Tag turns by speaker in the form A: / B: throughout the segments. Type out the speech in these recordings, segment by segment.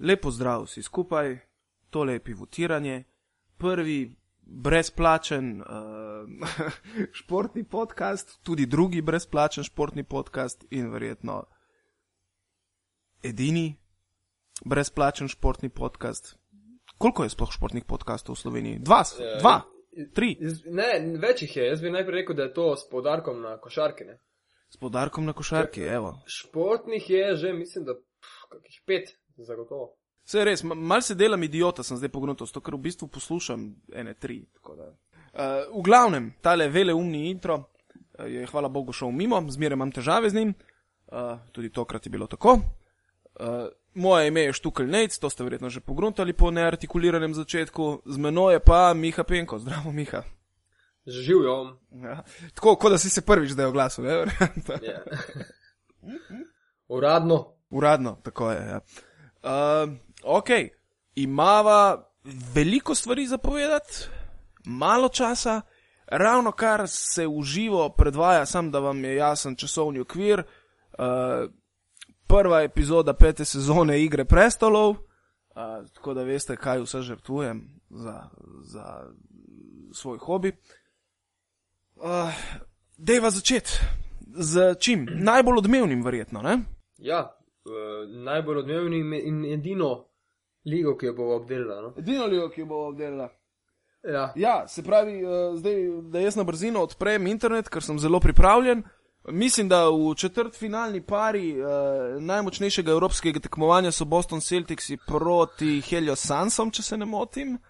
A: Lepo zdrav vsi skupaj, tole je pivotiranje, prvi brezplačen uh, športni podcast, tudi drugi brezplačen športni podcast in verjetno edini brezplačen športni podcast. Koliko je sploh športnih podcastov v Sloveniji? Dva,
B: Ja,
A: dva tri.
B: Ne, več jih je. Jaz bi najprej rekel, da je to s poudarkom na košarke. Ne?
A: S podarkom na košarki, evo.
B: Športnih je že, mislim, da pff, kakih pet, zagotovo.
A: Vse je res, ma- mal se delam idiota, sem zdaj pognuto, to ker v bistvu poslušam ene tri. Uh, v glavnem, tale veleumni intro uh, je hvala Bogu šel mimo, zmeraj imam težave z njim, uh, tudi tokrat je bilo tako. Uh, moje ime je Štukl Nejc, to ste verjetno že pogruntali po neartikuliranem začetku, z menoj je pa Miha Penko, zdravo Miha.
B: Živijo.
A: Ja. Tako, kot da si se prvič zdaj oglasil, ne?
B: Ja. Uradno.
A: Uradno, tako je. Ja. Uh, ok, imava veliko stvari za povedati, malo časa, ravno kar se v živo predvaja, sam da vam je jasen časovni okvir. Uh, prva epizoda pete sezone Igre prestolov, uh, tako da veste, kaj vse žrtvujem za, za svoj hobi. Uh, Dejva začeti. Z čim? Najbolj odmevnim, verjetno, ne?
B: Ja, najbolj odmevni in edino ligo, ki jo bo obdelala. No?
A: Edino ligo, ki jo bo obdelala.
B: Ja.
A: Ja, se pravi, uh, zdaj, da jaz na brzino odprem internet, ker sem zelo pripravljen. Mislim, da v četrtfinalni pari uh, najmočnejšega evropskega tekmovanja so Boston Celtics proti Helio Sansom, če se ne motim. Um,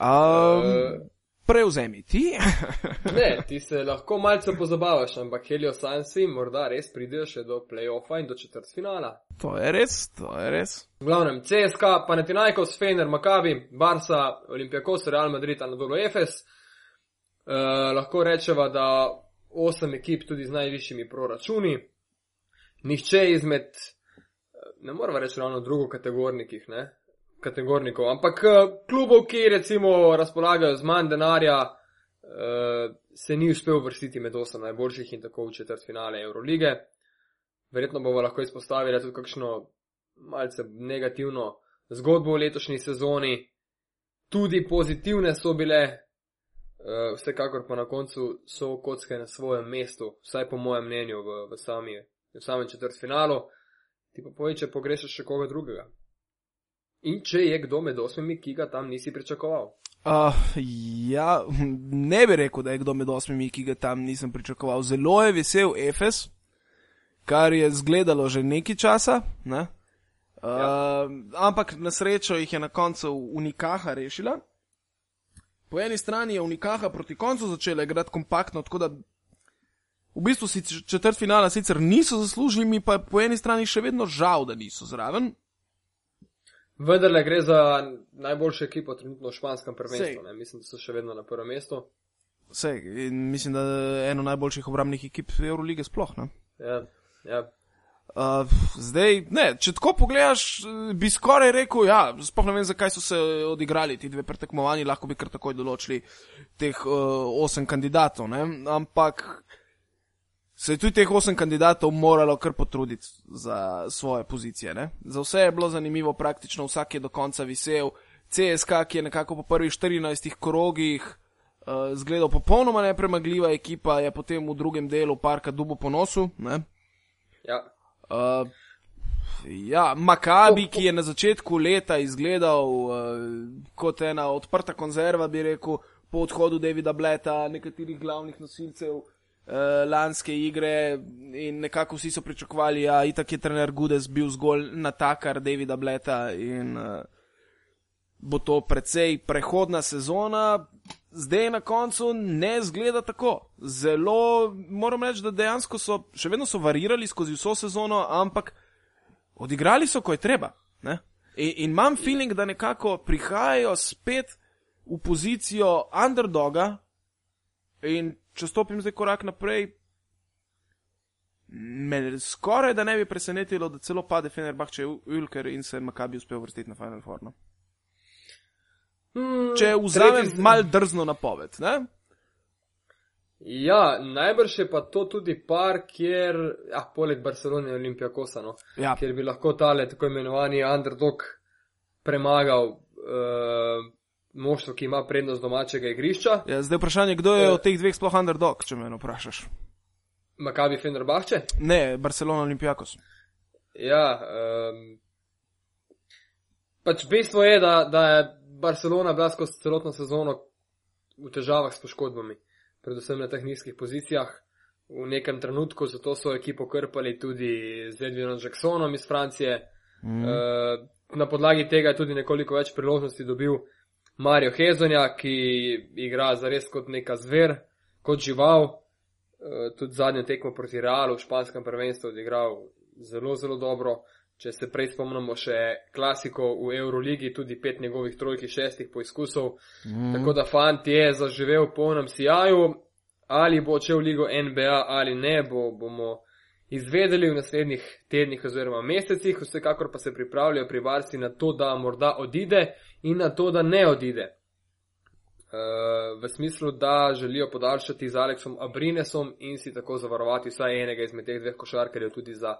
B: Uh,
A: prevzemi ti.
B: ne, ti se lahko malce pozabavaš, ampak Helio Sansi morda res pridejo še do playoffa in do četrtfinala.
A: to je res, to je res.
B: V glavnem, CSK, Panathinaikos, Fener, Makabi, Barca, Olimpijakos, Real Madrid, Anadolu Efes. Uh, lahko rečeva, da osem ekip tudi z najvišjimi proračuni. Nihče izmed, eh, ne moramo reči ravno drugokategornikih, ne? Kategornikov, ampak eh, klubov, ki recimo razpolagajo z manj denarja, uh, se ni uspel vrstiti med osem najboljših in tako v četrt finale Eurolige. Verjetno bomo lahko izpostavili tudi kakšno malce negativno zgodbo v letošnji sezoni. Tudi pozitivne so bile, uh, vsekakor pa na koncu so kocke na svojem mestu, vsaj po mojem mnenju v, v, sami, v samem četrtfinalu. Ti pa povej, če pogrešaš še koga drugega. In če je kdo med osmimi, ki ga tam nisi pričakoval.
A: Uh, ja, ne bi rekel, da je kdo med osmimi, ki ga tam nisem pričakoval. Zelo je vesel Efes, kar je zgledalo že nekaj časa. Ne? Uh,
B: Ja.
A: Ampak na srečo jih je na koncu Unikaha rešila. Po eni strani je Unikaha proti koncu začela igrati kompaktno, tako da v bistvu si četrt finala sicer niso zaslužili, mi pa po eni strani še vedno žal, da niso zraven.
B: Vendarle gre za najboljšo ekipo trenutno v španskem prvenstvu.
A: Sej.
B: Ne? Mislim, da so še vedno na prvem mestu.
A: Vse, in mislim, da je eno najboljših obrambnih ekip Eurolige sploh. Ne?
B: Ja, ja.
A: Uh, zdaj, ne, če tako pogledaš, bi skoraj rekel, ja, sploh ne vem, zakaj so se odigrali ti dve pretekmovanji, lahko bi kar takoj določili teh uh, osem kandidatov, ne? ampak se je tudi teh osem kandidatov moralo kar potruditi za svoje pozicije. Ne? Za vse je bilo zanimivo, praktično vsak je do konca visel. CSK, ki je nekako po prvih 14 krogih uh, zgledal popolnoma nepremagljiva ekipa, je potem v drugem delu parka dubo po nosu. Ne?
B: ja.
A: Uh, ja, Makabi, ki je na začetku leta izgledal uh, kot ena odprta konzerva, bi rekel, po odhodu Davida Bleta, nekaterih glavnih nosilcev uh, lanske igre in nekako vsi so pričakovali, da ja, itak je trener Gudes bil zgolj natakar Davida Bleta in uh, bo to precej prehodna sezona. Zdaj na koncu ne zgleda tako. Zelo moram reči, da dejansko so še vedno so varirali skozi vso sezono, ampak odigrali so, ko je treba. Ne? In, in imam feeling, da nekako prihajajo spet v pozicijo underdoga. In če stopim zdaj korak naprej, me skoraj da ne bi presenetilo, da celo pade Fenerbahče Ulker in se Makabi uspel vrstiti na Final Four. No?
B: Hmm,
A: Če vzamem
B: tretji-
A: mal drzno napoved. Ne?
B: Ja, najbrž je pa to tudi par, kjer, ja, poleg Barcelone in Olimpijakosa, no,
A: Ja,
B: kjer bi lahko tale tako imenovani underdog premagal uh, moštvo, ki ima prednost domačega igrišča.
A: ja, zdaj vprašanje, kdo je
B: Eh.
A: od teh dveh sploh underdog, če me vprašaš.
B: Makabi Fenerbahče.
A: Ne, Barcelona Olimpijakos.
B: Ja, um, pač bistvo je, da, da je Barcelona bila skozi celotno sezono v težavah s poškodbami, predvsem na teh nizkih pozicijah. V nekem trenutku zato so ekipo krpali tudi z Edwinom Jacksonom iz Francije.
A: Mm.
B: Uh, na podlagi tega je tudi nekoliko več priložnosti dobil Mario Hezonja, ki igra zares kot neka zver, kot žival. Uh, tudi zadnjo tekmo proti Realu v španskem prvenstvu odigral zelo, zelo dobro. Če se prej spomnimo še klasiko v Euroligi, tudi pet njegovih trojk, šestih poizkusov.
A: Mm.
B: Tako da fant je zaživel v polnem sijaju, ali bo odšel v ligo NBA ali ne, bo, bomo izvedeli v naslednjih tednih oziroma mesecih, vsekakor pa se pripravljajo pri Barsi na to, da morda odide in na to, da ne odide. Uh, v smislu, da želijo podaljšati z Aleksom Abrinesom in si tako zavarovati vsaj enega izmed teh dveh košarkarjev tudi za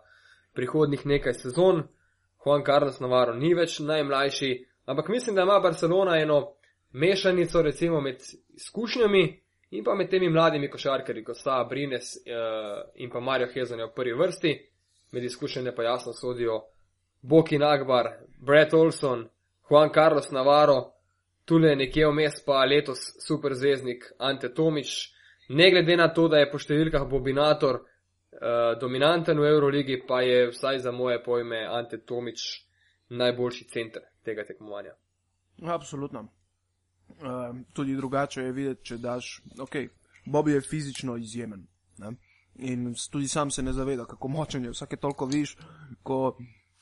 B: prihodnih nekaj sezon. Juan Carlos Navarro ni več najmlajši, ampak mislim, da ima Barcelona eno mešanico recimo med izkušnjami in pa med temi mladimi košarkarji, kot sta Brines uh, in pa Mario Hezonja v prvi vrsti. Med izkušnjami pa jasno sodijo Boki Nagbar, Brett Olson, Juan Carlos Navarro, tule nekje vmes pa letos superzvezdnik Ante Tomič. Ne glede na to, da je po številkah Bobinator uh, dominanten v Euroligi, pa je vsaj za moje pojme Ante Tomič najboljši center tega tekmovanja.
A: Absolutno. Uh, tudi drugače je videti, če daš. Ok, Bobby je fizično izjemen. Ne? In tudi sam se ne zaveda, kako močen je. Vsake toliko viš, ko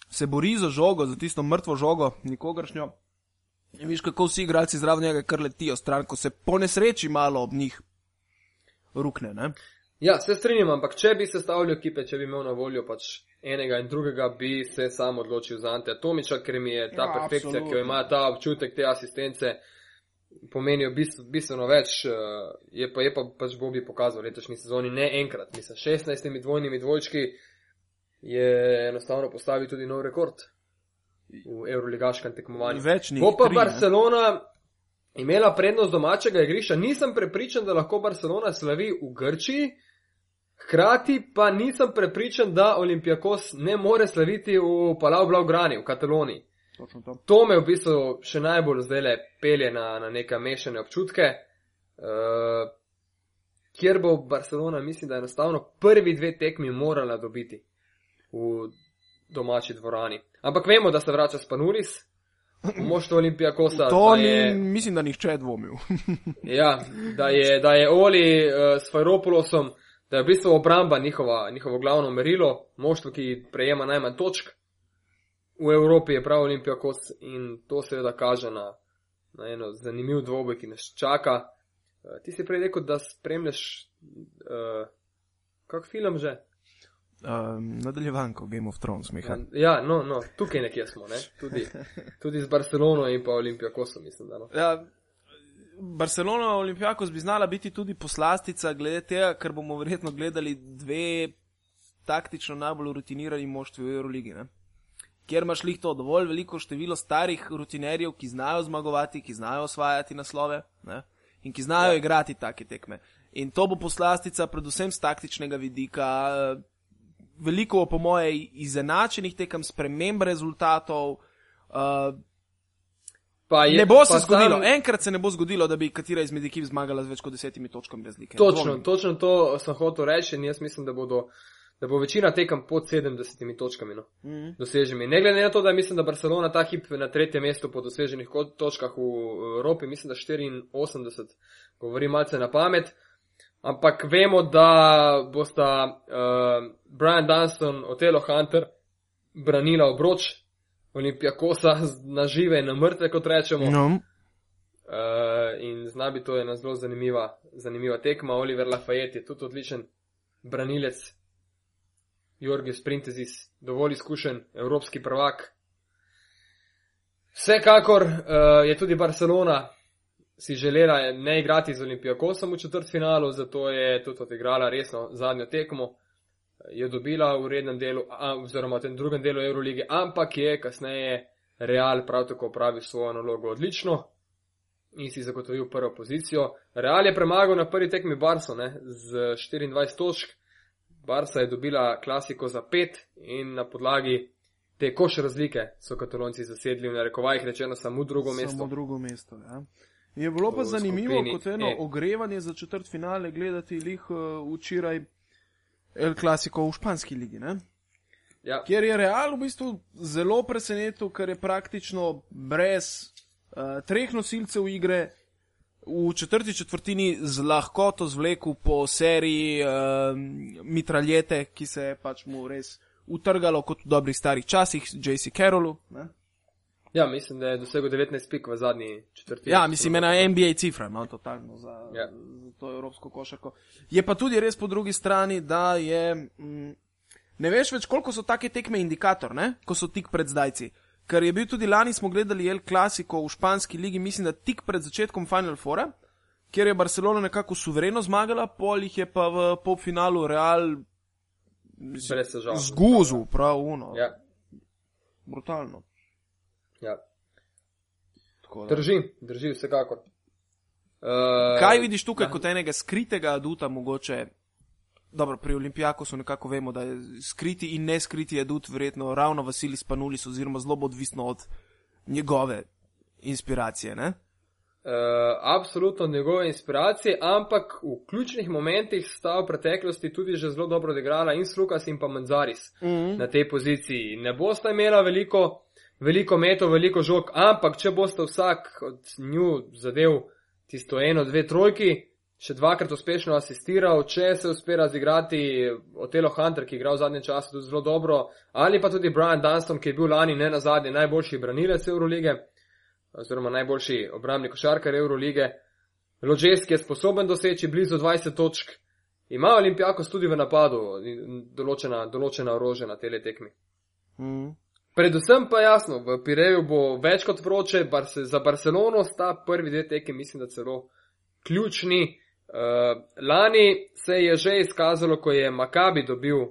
A: se bori za žogo, za tisto mrtvo žogo, nikogaršnjo. In viš, kako vsi igralci zraven njega kar letijo stran, ko se po nesreči malo ob njih rukne. Ne?
B: Ja, se strinjam, ampak če bi sestavljal ekipe, če bi imel na voljo pač enega in drugega, bi se sam odločil za Ante Tomiča, ker mi je ta
A: Ja,
B: perfekcija, ki
A: absolutno.
B: jo ima ta občutek te asistence, pomenijo bistv- bistveno več. eh, Je pa, je pa pač Bobi pokazal letošnji sezoni ne enkrat, mislim, 16 dvojnimi dvojčki je enostavno postavil tudi nov rekord v Euroligaškem tekmovanju.
A: Več ni.
B: Bo pa
A: tri, ne.
B: Barcelona imela prednost domačega igrišča, nisem prepričan, da lahko Barcelona slavi v Grčiji, hkrati pa nisem prepričan, da Olimpijakos ne more slaviti v Palau Blaugrani, v Kataloniji.
A: To.
B: To me v bistvu še najbolj zdaj le pelje na, na neke mešane občutke, uh, kjer bo Barcelona, mislim, da enostavno prvi dve tekmi morala dobiti v domači dvorani. Ampak vemo, da se vrača Spanulis, moštvo Olimpijakosa.
A: To
B: da
A: ni,
B: je-
A: mislim, da nihče dvomil.
B: Ja, da je, da je Oli uh, s Fajropolosom, da je v bistvu obramba njihova, njihovo glavno merilo, moštvo, ki prejema najmanj točk. V Evropi je prav Olimpijakos in to seveda kaže na, na eno zanimiv dvoboj, ki nas čaka. Uh, ti si prej rekel, da spremljaš, uh, kak film že?
A: Um, nadaljevanko Game of Thrones, Miha.
B: Ja, no, no, tukaj nekje smo, ne? tudi, tudi z Barcelono in pa Olimpijakosom, mislim, da no.
A: Ja, Barcelona Olimpijakos bi znala biti tudi poslastica, glede tega, ker bomo verjetno gledali dve taktično najbolj rutinirani moštvi v Euroligi. Ne? Kjer imaš lih to dovolj veliko število starih rutinerjev, ki znajo zmagovati, ki znajo osvajati naslove ne? in ki znajo
B: Ja.
A: ja. igrati take tekme. In to bo poslastica predvsem z taktičnega vidika. Veliko po moje izenačenih tekem, sprememb rezultatov. Uh,
B: Pa je-
A: Ne bo se
B: pa
A: zgodilo,
B: sam-
A: enkrat se ne bo zgodilo, da bi katera izmed ekip zmagala z več kot desetimi točkami razlike.
B: Točno,
A: Dvomim.
B: točno to sem hotel reči in jaz mislim, da, bodo, da bo večina tekem pod 70 točkami no,
A: Mhm.
B: doseženi. Ne glede na to, da mislim, da Barcelona ta hip na tretjem mestu po doseženih točkah v Evropi, mislim, da 84, govorim malce na pamet. Ampak vemo, da bosta uh, Brian Dunston, Otelo Hunter branila obroč Olimpijakosa z- na žive in na mrtve, kot rečemo.
A: No,
B: Uh, in zna bi to ena zelo zanimiva, zanimiva tekma. Oliver Lafayette je tudi odličen branilec. Jorgis Printezis, dovolj izkušen, evropski prvak. Vsekakor uh, je tudi Barcelona si želela ne igrati z Olimpijakosom v četrtfinalu, zato je tudi odigrala resno zadnjo tekmo. Je dobila v rednem delu, a, oziroma v tem drugem delu Eurolige, ampak je kasneje Real prav tako pravi svojo nalogo odlično in si zagotovil prvo pozicijo. Real je premagal na prvi tekmi Barso ne, z 24 točk. Barsa je dobila klasiko za pet in na podlagi te koš razlike so katalonci zasedli v narekovajih rečeno samo drugo mesto.
A: Samo drugo mesto, ja. Je bilo pa zanimivo, kot eno
B: E.
A: ogrevanje za četrt finale gledati lih uh, včeraj El Clasico v španski ligi, ne?
B: Ja,
A: kjer je Real v bistvu zelo presenetil, ker je praktično brez uh, treh nosilcev igre v četrti četrtini z lahkoto zvlekel po seriji uh, mitraljete, ki se je pač mu res utrgalo kot v dobrih starih časih, JC Carrollu. Ne?
B: Ja, mislim, da je dosegel 19 pik v zadnji četrtini.
A: Ja, mislim, ena NBA cifra, no, totalno za,
B: Ja.
A: ja. za to evropsko košarko. Je pa tudi res po drugi strani, da je. Mm, ne veš več, koliko so take tekme indikator, ne? ko so tik pred zdajci. Ker je bil tudi lani, smo gledali El Clasico v španski ligi, mislim, da tik pred začetkom Final Fora, kjer je Barcelona nekako suvereno zmagala, pol jih je pa v polfinalu Real zguzu, prav uno.
B: Ja,
A: Brutalno.
B: Ja. Drži, drži, vsekakor. Uh,
A: Kaj vidiš tukaj
B: ja.
A: kot enega skritega aduta, mogoče? Dobro, pri Olimpijaku so nekako vemo, da je skriti in neskriti adut verjetno ravno Vasilis Panulis, oziroma zelo odvisno od njegove inspiracije. Ne?
B: Uh, absolutno njegove inspiracije, ampak v ključnih momentih sta v preteklosti tudi že zelo dobro odigrala in Slukas in pa Manzaris
A: Mm.
B: na tej poziciji. Ne bosta imela veliko, veliko metov, veliko žog, ampak če boste vsak od nju zadev tisto eno, dve trojki, še dvakrat uspešno asistiral, če se uspe razigrati Otelo Hunter, ki je igral v zadnjem času tudi zelo dobro, ali pa tudi Brian Dunston, ki je bil lani ne na zadnje najboljši branilec Eurolige oziroma najboljši obrambni košarkar Eurolige. Ložeski je sposoben doseči blizu 20 točk, ima Olimpijakos tudi v napadu določena, določena orožja na tele tekmi.
A: Mm.
B: Predvsem pa jasno, v Pireju bo več kot vroče, Barce, za Barcelono sta prvi dve tekmi, mislim, da celo ključni. Uh, lani se je že izkazalo, ko je Makabi dobil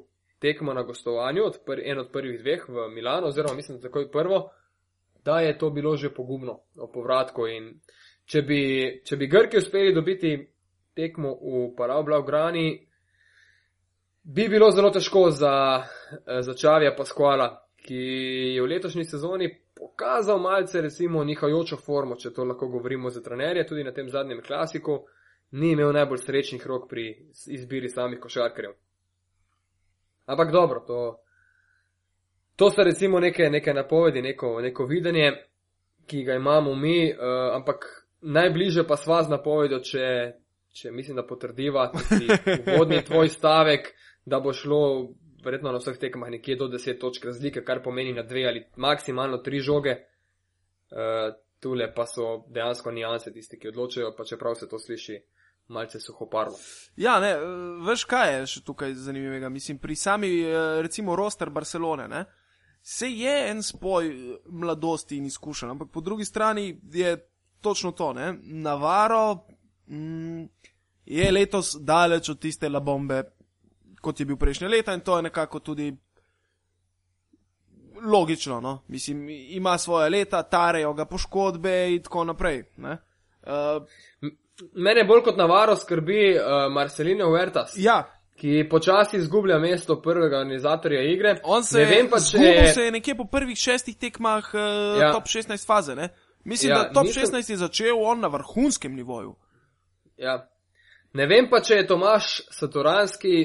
B: tekmo na gostovanju, od pr en od prvih dveh v Milano, oziroma mislim, da takoj prvo, da je to bilo že pogubno o povratku. In če bi, če bi Grki uspeli dobiti tekmo v Palau Blaugrani, bi bilo zelo težko za, eh, za Čavija Pasquala, ki je v letošnji sezoni pokazal malce recimo nihajočo formo, če to lahko govorimo za trenerje, tudi na tem zadnjem klasiku, ni imel najbolj srečnih rok pri izbiri samih košarkarjev. Ampak dobro, to, to so recimo neke, neke napovedi, neko, neko videnje, ki ga imamo mi, uh, ampak najbliže pa sva z napovedjo, če, če mislim, da potrdiva tisti uvodni tvoj stavek, da bo šlo verjetno na vseh tekmah nekje do 10 točk razlike, kar pomeni na dve ali maksimalno tri žoge. Uh, tule pa so dejansko nijanse tisti, ki odločajo, pa čeprav se to sliši malce suhoparno.
A: Ja, ne, eh, veš kaj je še tukaj zanimivega. Mislim, pri sami, eh, recimo, roster Barcelone, ne, se je en spoj mladosti in izkušenj, ampak po drugi strani je točno to, ne. Navaro mm, je letos daleč od tiste la bombe, kot je bil prejšnje leta in to je nekako tudi logično, no. Mislim, ima svoje leta, tarejo ga poškodbe in tako naprej, ne. Uh,
B: Mene bolj kot navaro skrbi uh, Marcelino Huertas,
A: ja,
B: ki počasi izgublja mesto prvega organizatorja igre.
A: On se
B: ne vem pa, če
A: zgubil se je nekje po prvih šestih tekmah uh, ja. Top 16 faze. Ne? Mislim,
B: Ja,
A: da top
B: nisem...
A: 16 je začel on na vrhunskem nivoju.
B: Ja. Ne vem pa, če je Tomaš Satoranski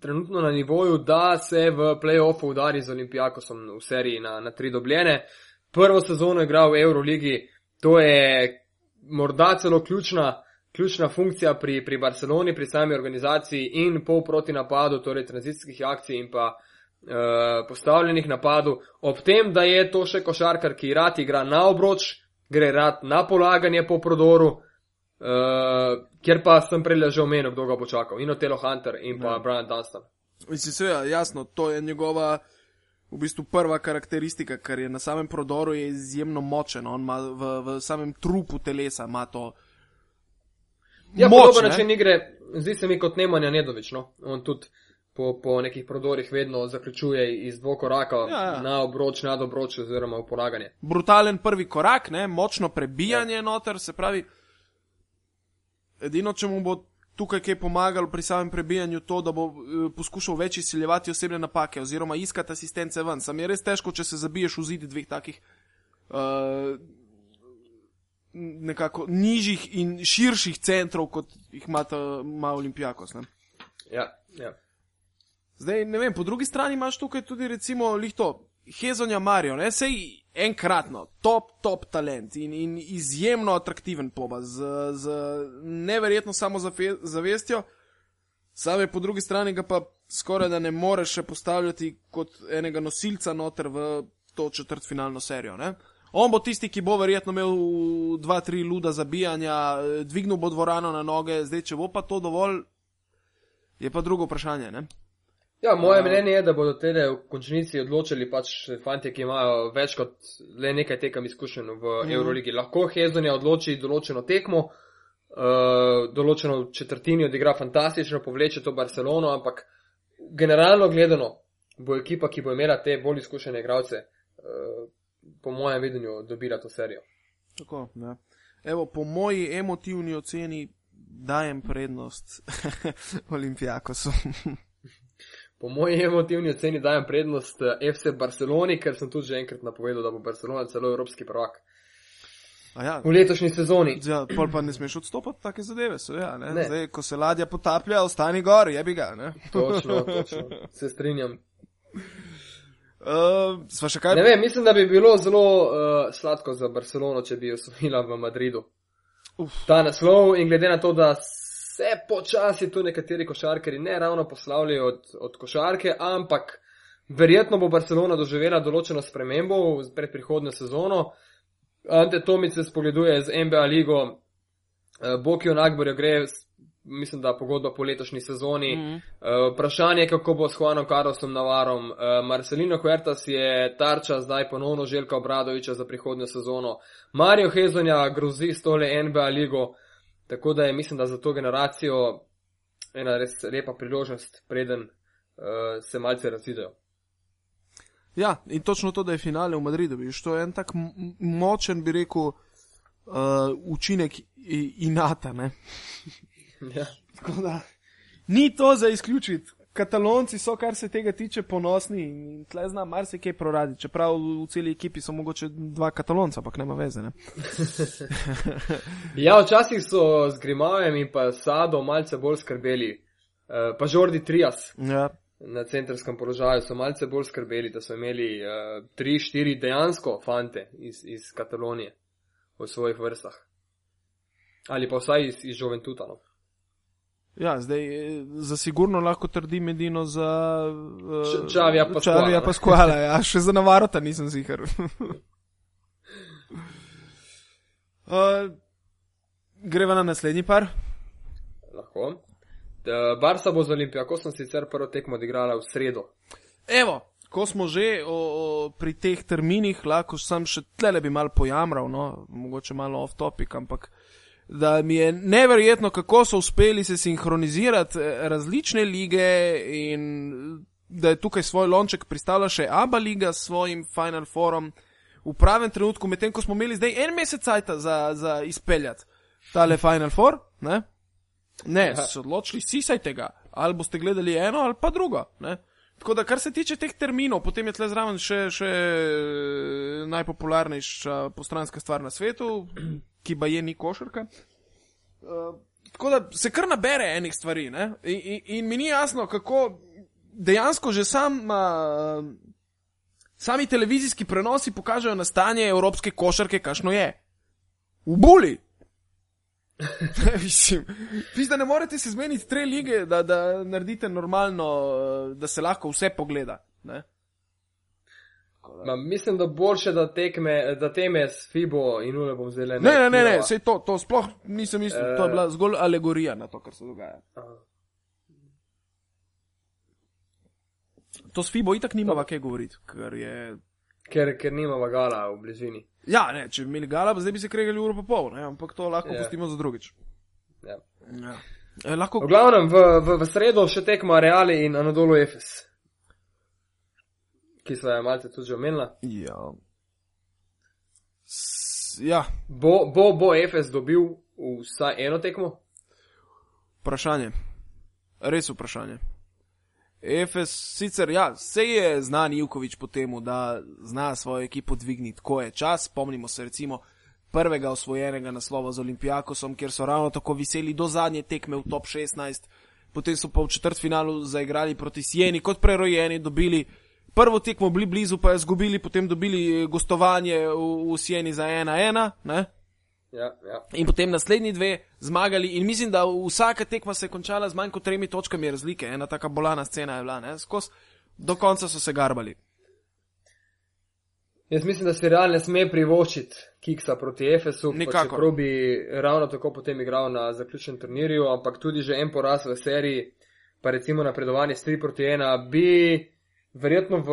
B: trenutno na nivoju, da se v playoffu udari z Olimpijakosom v seriji na, na tri dobljene. Prvo sezono je igral v Euroligi, to je morda celo ključna, ključna funkcija pri, pri Barceloni, pri sami organizaciji in pol proti napadu, torej tranzicijskih akcij in pa uh, postavljenih napadov, ob tem, da je to še košarkar, ki rad igra na obroč, gre rad na polaganje po prodoru, Uh, kjer pa sem prej že omenil, kdo ga bo čakal. In Otelo Hunter in pa
A: Ja.
B: Brian Dunstan.
A: Mislim, seveda, jasno, to je njegova v bistvu prva karakteristika, ker je na samem prodoru je izjemno močen. On ima v, v samem trupu telesa ima to
B: Ja,
A: moč,
B: podoben
A: ne.
B: način igre, zdi se mi kot Nemanja Nedovič, no. On tudi po, po nekih prodorih vedno zaključuje iz dvokoraka
A: Ja, ja.
B: na obroč, nad obroč oziroma v polaganje.
A: brutalen prvi korak, ne, močno prebijanje ja. noter, se pravi, edino, če mu bo tukaj kaj pomagalo pri samem prebijanju, to, da bo eh, poskušal več izsiljevati osebne napake oziroma iskati asistence ven. Sam je res težko, če se zabiješ v zid dveh takih uh, nekako nižjih in širših centrov, kot jih imata ima Olimpijakos. Ne.
B: Ja, ja.
A: Zdaj, ne vem, po drugi strani imaš tukaj tudi recimo lihto Hezonja Marijo, ne, sej enkratno, top, top talent in, in izjemno atraktiven poba z, z neverjetno samozavestjo, same po drugi strani ga pa skoraj da ne moreš še postavljati kot enega nosilca noter v to četrtfinalno serijo, ne. On bo tisti, ki bo verjetno imel dva, tri luda zabijanja, dvignil bo dvorano na noge, zdaj, če bo pa to dovolj, je pa drugo vprašanje, ne.
B: Ja, moje mnenje je, da bodo tede v končnici odločili pač fanti, ki imajo več kot le nekaj tekem izkušenj v mm. Euroligi. Lahko Hezonja odloči določeno tekmo, uh, določeno četrtini odigra fantastično, povleče to Barcelono, ampak generalno gledano bo ekipa, ki bo imela te bolj izkušene igralce, uh, po mojem videnju dobila to serijo.
A: Tako, ne. Evo, po moji emotivni oceni dajem prednost Olimpijakosu.
B: Po moji emotivni oceni dajem prednost eh, FC Barceloni, ker sem tudi že enkrat napovedal, da bo Barcelona celo evropski prvak
A: A ja,
B: v letošnji sezoni.
A: ja, pol pa ne smeš odstopati take zadeve, so ja, ne?
B: Ne.
A: Zdaj, ko se ladja potaplja, ostani gor, jebi ga, ne.
B: Točno, točno. Se strinjam.
A: Uh, še kaj?
B: Ne vem, mislim, da bi bilo zelo uh, sladko za Barcelono, če bi osvojila v Madridu.
A: Uf.
B: Ta naslov in glede na to, da se počasi tu nekateri košarkari ne ravno poslavljajo od, od košarke, ampak verjetno bo Barcelona doživela določeno spremembo pred prihodnjo sezono. Ante Tomic se spogleduje z NBA ligo, uh, Bokijo Nagborjo gre, mislim, da pogodba po letošnji sezoni. Uh, vprašanje je, kako bo s Juanom Carlosom Navarom. Uh, Marcelino Huertas je tarča zdaj ponovno Željka Obradoviča za prihodnjo sezono. Mario Hezonja grozi s tole NBA ligo, tako da je mislim, da za to generacijo ena res lepa priložnost, preden uh, se malce razidejo.
A: Ja, in točno to, da je finale v Madridu, viš, to je en tak močen, bi rekel, uh, učinek inata, ne.
B: Ja.
A: Tako da, ni to za izključiti. Katalonci so, kar se tega tiče, ponosni in tle zna marsikaj proradi. Čeprav v celi ekipi so mogoče dva katalonca, ampak nema veze. Ne?
B: ja, včasih so z Grimajem in pa Sado malce bolj skrbeli, uh, pa Jordi Trias.
A: Ja.
B: na centrskem položaju so malce bolj skrbeli, da so imeli uh, tri, štiri dejansko fante iz, iz Katalonije v svojih vrstah. Ali pa vsaj iz, iz Juventuta.
A: Ja, zdaj eh, za sigurno lahko trdim edino za uh,
B: Č- Xavija Pascuala,
A: Čavija
B: ne.
A: Paskuala, ja, še za Navarota nisem zihar. uh, greva na naslednji par.
B: Lahko. Barca bo z Olimpijakosom sicer prvo tekmo odigrala v sredo.
A: Evo, ko smo že o, o, pri teh terminih, lahko sem še tlele bi mal pojamral, no, mogoče malo off topic, ampak da mi je neverjetno, kako so uspeli se sinhronizirati eh, različne lige in da je tukaj svoj lonček pristala še Aba liga s svojim Final Forum v pravem trenutku, medtem ko smo imeli zdaj en mesec cajta za, za izpeljati tale Final Four, ne? Ne,
B: Ja.
A: so odločili, sisajte ga, ali boste gledali eno ali pa drugo. Ne? Tako da, kar se tiče teh terminov, potem je tle zraven še, še eh, najpopularnejša postranska stvar na svetu, ki pa je ni košarka. Uh, tako da se kar nabere enih stvari ne? in, in, in mi ni jasno, kako dejansko že sam. Uh, Sami televizijski prenosi pokažejo na stanje evropske košarke, kakšno je. V buli! Mislim, Pis, da ne morete se zmeniti tri lige, da, da naredite normalno, eh, da se lahko vse pogleda. Ne?
B: Ma, mislim, da boljše, da, tekme, da teme s Fibo in Ule bom zdaj le
A: Ne, ne, ne, ne, sej to, to sploh nisem mislil, to je bila zgolj alegorija na to, kar se dogaja.
B: Aha.
A: To s Fibo itak nimava kaj govoriti, ker je.
B: Ker, ker nima vagala v bližini.
A: Ja, ne, če bi imeli gala, zdaj bi se kregali uro pa pol, ne, ampak to lahko
B: Ja.
A: yeah. pustimo za drugič.
B: Ja.
A: Ja. E, lahko
B: V glavnem, v, v, v sredo še tekma Reali in Anadolu Efes, ki so jo malce tudi že omenila.
A: Ja. S, ja,
B: Bo, bo, bo Efes dobil vsaj eno tekmo?
A: vprašanje. Res vprašanje. Efes sicer, ja, se je znan Ivkovič po tem, da zna svojo ekipo dvigniti, ko je čas. Spomnimo se recimo prvega osvojenega naslova z Olimpijakosom, kjer so ravno tako viseli do zadnje tekme v top 16, potem so pa v četrtfinalu zaigrali proti Sieni kot prerojeni, dobili prvo tekmo, bili blizu, pa je zgubili, potem dobili gostovanje v, v Sieni za 1-1, ne?
B: Ja, ja.
A: In potem naslednji dve zmagali, in mislim, da vsaka tekma se je končala z manj kot tremi točkami razlike. Ena taka bolana scena je bila, ne? Skos, do konca so se garbali.
B: Jaz mislim, da si Real ne sme privoščiti kiksa proti Efesu, čeprav bi ravno tako potem igral na zaključnem turnirju, ampak tudi že en poraz v seriji, pa recimo napredovanje s 3 proti 1, bi verjetno v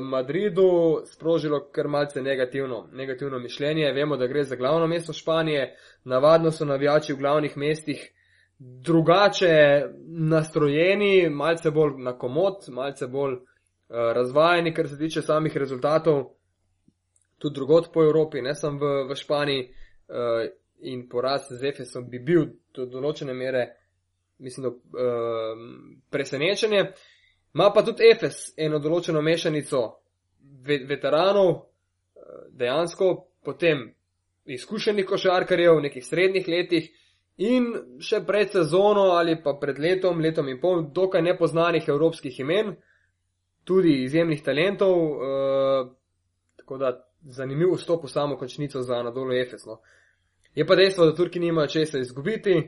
B: Madridu sprožilo kar malce negativno, negativno mišljenje. Vemo, da gre za glavno mesto Španije, navadno so navijači v glavnih mestih drugače nastrojeni, malce bolj na komod, malce bolj uh, razvajeni, kar se tiče samih rezultatov, tudi drugot po Evropi, ne samo v, v Španiji. Uh, in poraz z Efesom bi bil do določene mere, mislim, da uh, presenečenje. Ma pa tudi Efes eno določeno mešanico ve veteranov, eh, dejansko potem izkušenih košarkarjev v nekih srednjih letih in še pred sezono ali pa pred letom, letom in pol, dokaj nepoznanih evropskih imen, tudi izjemnih talentov, uh, tako da zanimiv vstop v samo končnico za Anadolu Efes. No. Je pa dejstvo, da Turki nimajo česa izgubiti,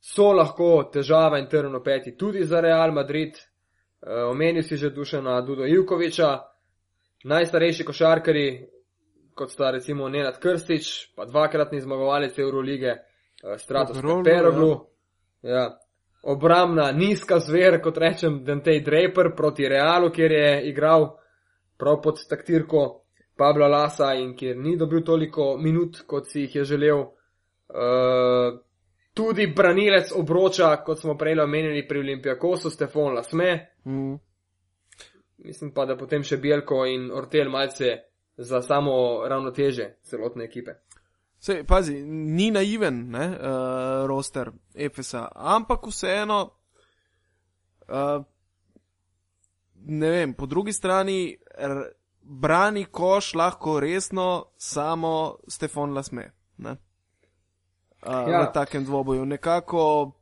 B: so lahko težava in trno peti tudi za Real Madrid, omenil si že Dušana Dudo Ivkoviča, najstarejši košarkari, kot sta recimo Nenad Krstič, pa dvakratni zmagovalec Eurolige, uh, Stratos
A: Peroglu,
B: Peroglu. Ja. Obramna, nizka zver, kot rečem, Dantej Draper proti Realu, kjer je igral prav pod taktirko Pabla Lasa in kjer ni dobil toliko minut, kot si jih je želel. Uh, tudi branilec obroča, kot smo prej omenili pri Olimpijakosu, Stefan Lasme.
A: Mm.
B: Mislim pa, da potem še Bielko in Ortel malce za samo ravnoteže celotne ekipe.
A: Se, pazi, ni naiven, ne, uh, roster Efesa, ampak vseeno, uh, ne vem, po drugi strani r, brani koš lahko resno samo Stefan Lasme, ne. Uh, ja. V takem dvoboju nekako.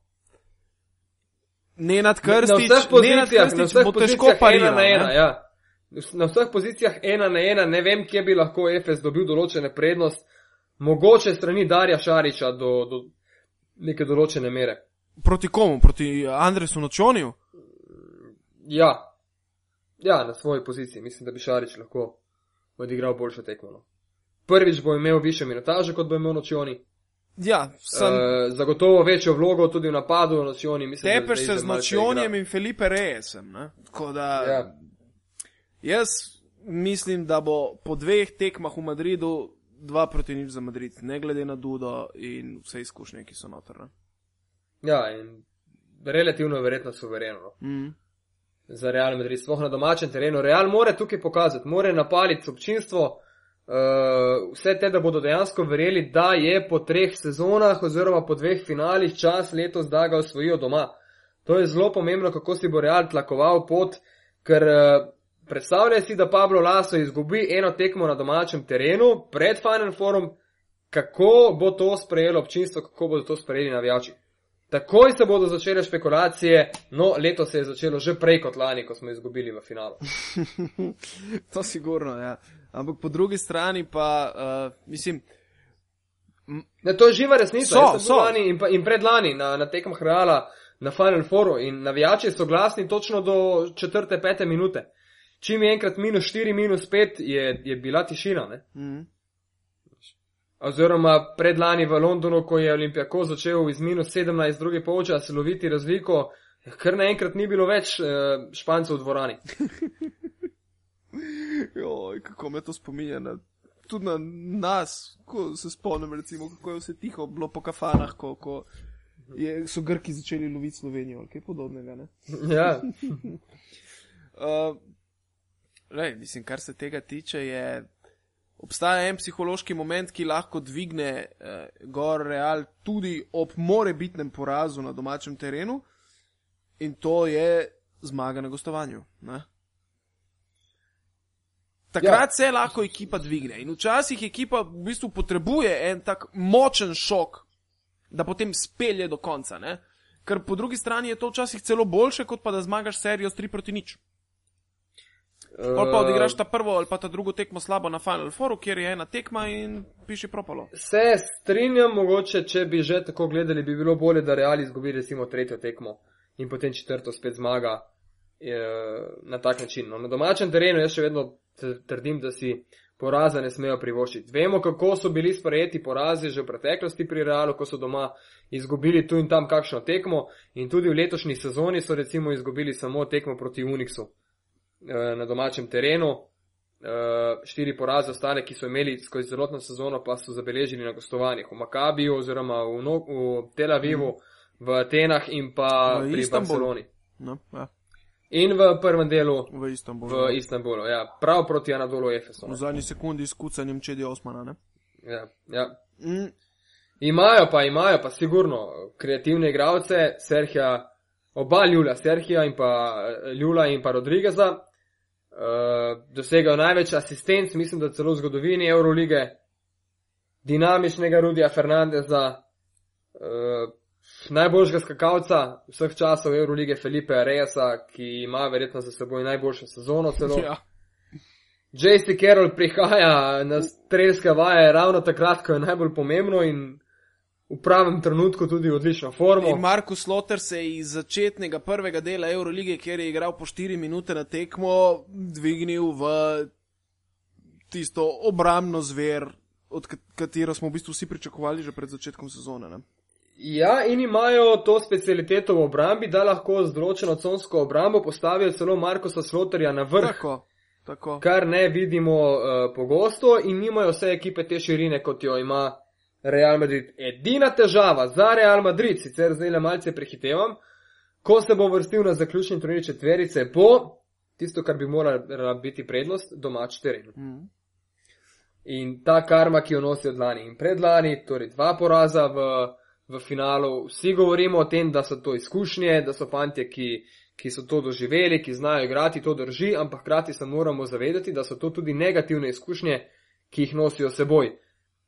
A: Ne
B: Na
A: nadkrstiš,
B: vseh pozicijah, na
A: nadkrstiš,
B: vseh
A: bo težko pariral.
B: na ena,
A: ne.
B: ja. Na vseh pozicijah ena na ena, ne vem, kje bi lahko Efes dobil določene prednost, mogoče strani Darja Šariča do, do neke določene mere.
A: Proti komu? Proti Andresu Nočoniju?
B: Ja, ja, na svoji poziciji, mislim, da bi Šarič lahko odigral boljšo tekmo. No. Prvič bo imel više minutaže, kot bo imel Nočioni.
A: Ja, sem. Uh,
B: zagotovo večjo vlogo tudi v napadu. Mislim, da
A: Tepeš se z
B: igra.
A: in Felipe? Tako da
B: Ja.
A: jaz mislim, da bo po dveh tekmah v Madridu dva proti nič za Madrid, ne glede na Dudo in vse izkušnje, ki so noter. ne.
B: Ja, in relativno verjetno suvereno. No.
A: Mm.
B: za Real Madrid, sploh na domačem terenu. Real mora tukaj pokazati, mora napaliti občinstvo, uh, vse te, da bodo dejansko verjeli, da je po treh sezonah oziroma po dveh finalih čas letos, da ga osvojijo doma. To je zelo pomembno, kako si bo Real tlakoval pot, ker uh, predstavljaj si, da Pablo Laso izgubi eno tekmo na domačem terenu pred Final Forum, kako bo to sprejelo občinstvo, kako bodo to sprejeli navijači. Takoj se bodo začele špekulacije, no, leto se je začelo že prej kot lani, ko smo izgubili v finalu.
A: to sigurno, ja. Ampak po drugi strani pa, uh, mislim,
B: Ne, to je živa resnica.
A: So,
B: Jaz
A: so.
B: Lani in, pa, in predlani na, na tekmah Reala na Final Fouru in navijači so glasni točno do četrte, pete minute. Čim je enkrat minus štiri, minus pet, je, je bila tišina. Ne?
A: mm,
B: Oziroma predlani v Londonu, ko je Olimpijako začel iz minus 17 drugi polčas loviti razliko, kar naenkrat ni bilo več eh, špancev v dvorani.
A: joj, kako me to spominja na. Tudi na nas, ko se spomnim, recimo, kako je vse tiho bilo po kafanah, ko, ko je, so Grki začeli loviti Slovenijo ali kaj podobnega. Ne?
B: Ja,
A: Uh, lej, mislim, kar se tega tiče, je. Obstaja en psihološki moment, ki lahko dvigne eh, gor real tudi ob morebitnem porazu na domačem terenu, in to je zmaga na gostovanju. Ne? Takrat ja. se lahko ekipa dvigne. In včasih ekipa v bistvu potrebuje en tak močen šok, da potem spelje do konca. Ne? Ker po drugi strani je to včasih celo boljše, kot pa da zmagaš serijo s 3 proti nič. Pol pa odigraš ta prvo ali pa ta drugo tekmo slabo na Final Fouru, kjer je ena tekma in piši propalo.
B: se strinjam, mogoče, če bi že tako gledali, bi bilo bolje, da Real izgubi recimo tretjo tekmo in potem četrto spet zmaga eh, na tak način. No, na domačem terenu jaz še vedno trdim, da si poraza ne smejo privoščiti. Vemo, kako so bili sprejeti porazi že v preteklosti pri Realu, ko so doma izgubili tu in tam kakšno tekmo in tudi v letošnji sezoni so recimo izgubili samo tekmo proti Unixu eh, na domačem terenu. Uh, štiri poraze ostale, ki so imeli skozi celotno sezono, pa so zabeležili na gostovanjih v Makabiju oziroma v, no, v Tel Avivu, mm. v Atenah in pa
A: V
B: pri
A: Istanbulu.
B: Barceloni.
A: No, ja,
B: In v prvem delu
A: v Istanbulu.
B: v Istanbulu, ja, prav proti Anadolu Efesu.
A: V zadnji sekundi s kucanjem Čedi Osmana. Ne?
B: Ja, ja.
A: Mm,
B: Imajo pa, imajo pa sigurno kreativne igralce, Serhija, oba Ljula, Serhija in pa eh, Ljula in pa Rodrigeza. Uh, dosegajo največ asistenc, mislim, da celo v zgodovini Eurolige, dinamičnega Rudija Fernandeza, uh, najboljšega skakalca vseh časov Eurolige Felipe Arejasa, ki ima verjetno za seboj najboljšo sezono celo.
A: ja.
B: JC Carroll prihaja na strelske vaje ravno takrat, ko je najbolj pomembno in v pravem trenutku tudi odlično formo.
A: In Markus Lotter se je iz začetnega prvega dela Eurolige, kjer je igral po 4 minute na tekmo, dvignil v tisto obrambno zver, od kat- katero smo v bistvu vsi pričakovali že pred začetkom sezone. Ne?
B: Ja, in imajo to specialiteto v obrambi, da lahko z določeno consko obrambo postavijo celo Markosa Slotterja na vrh,
A: Tako, tako.
B: kar ne vidimo uh, pogosto in nimajo vse ekipe te širine, kot jo ima Real Madrid. Edina težava za Real Madrid, sicer zdaj le malce prehitevam, ko se bo vrstil na zaključni turnir četverice, bo tisto, kar bi morala biti prednost, domač teren.
A: Mm.
B: In ta karma, ki jo nosi od lani in predlani, torej dva poraza v, v finalu, vsi govorimo o tem, da so to izkušnje, da so fantje, ki, ki so to doživeli, ki znajo igrati, to drži, ampak hkrati se moramo zavedati, da so to tudi negativne izkušnje, ki jih nosijo seboj.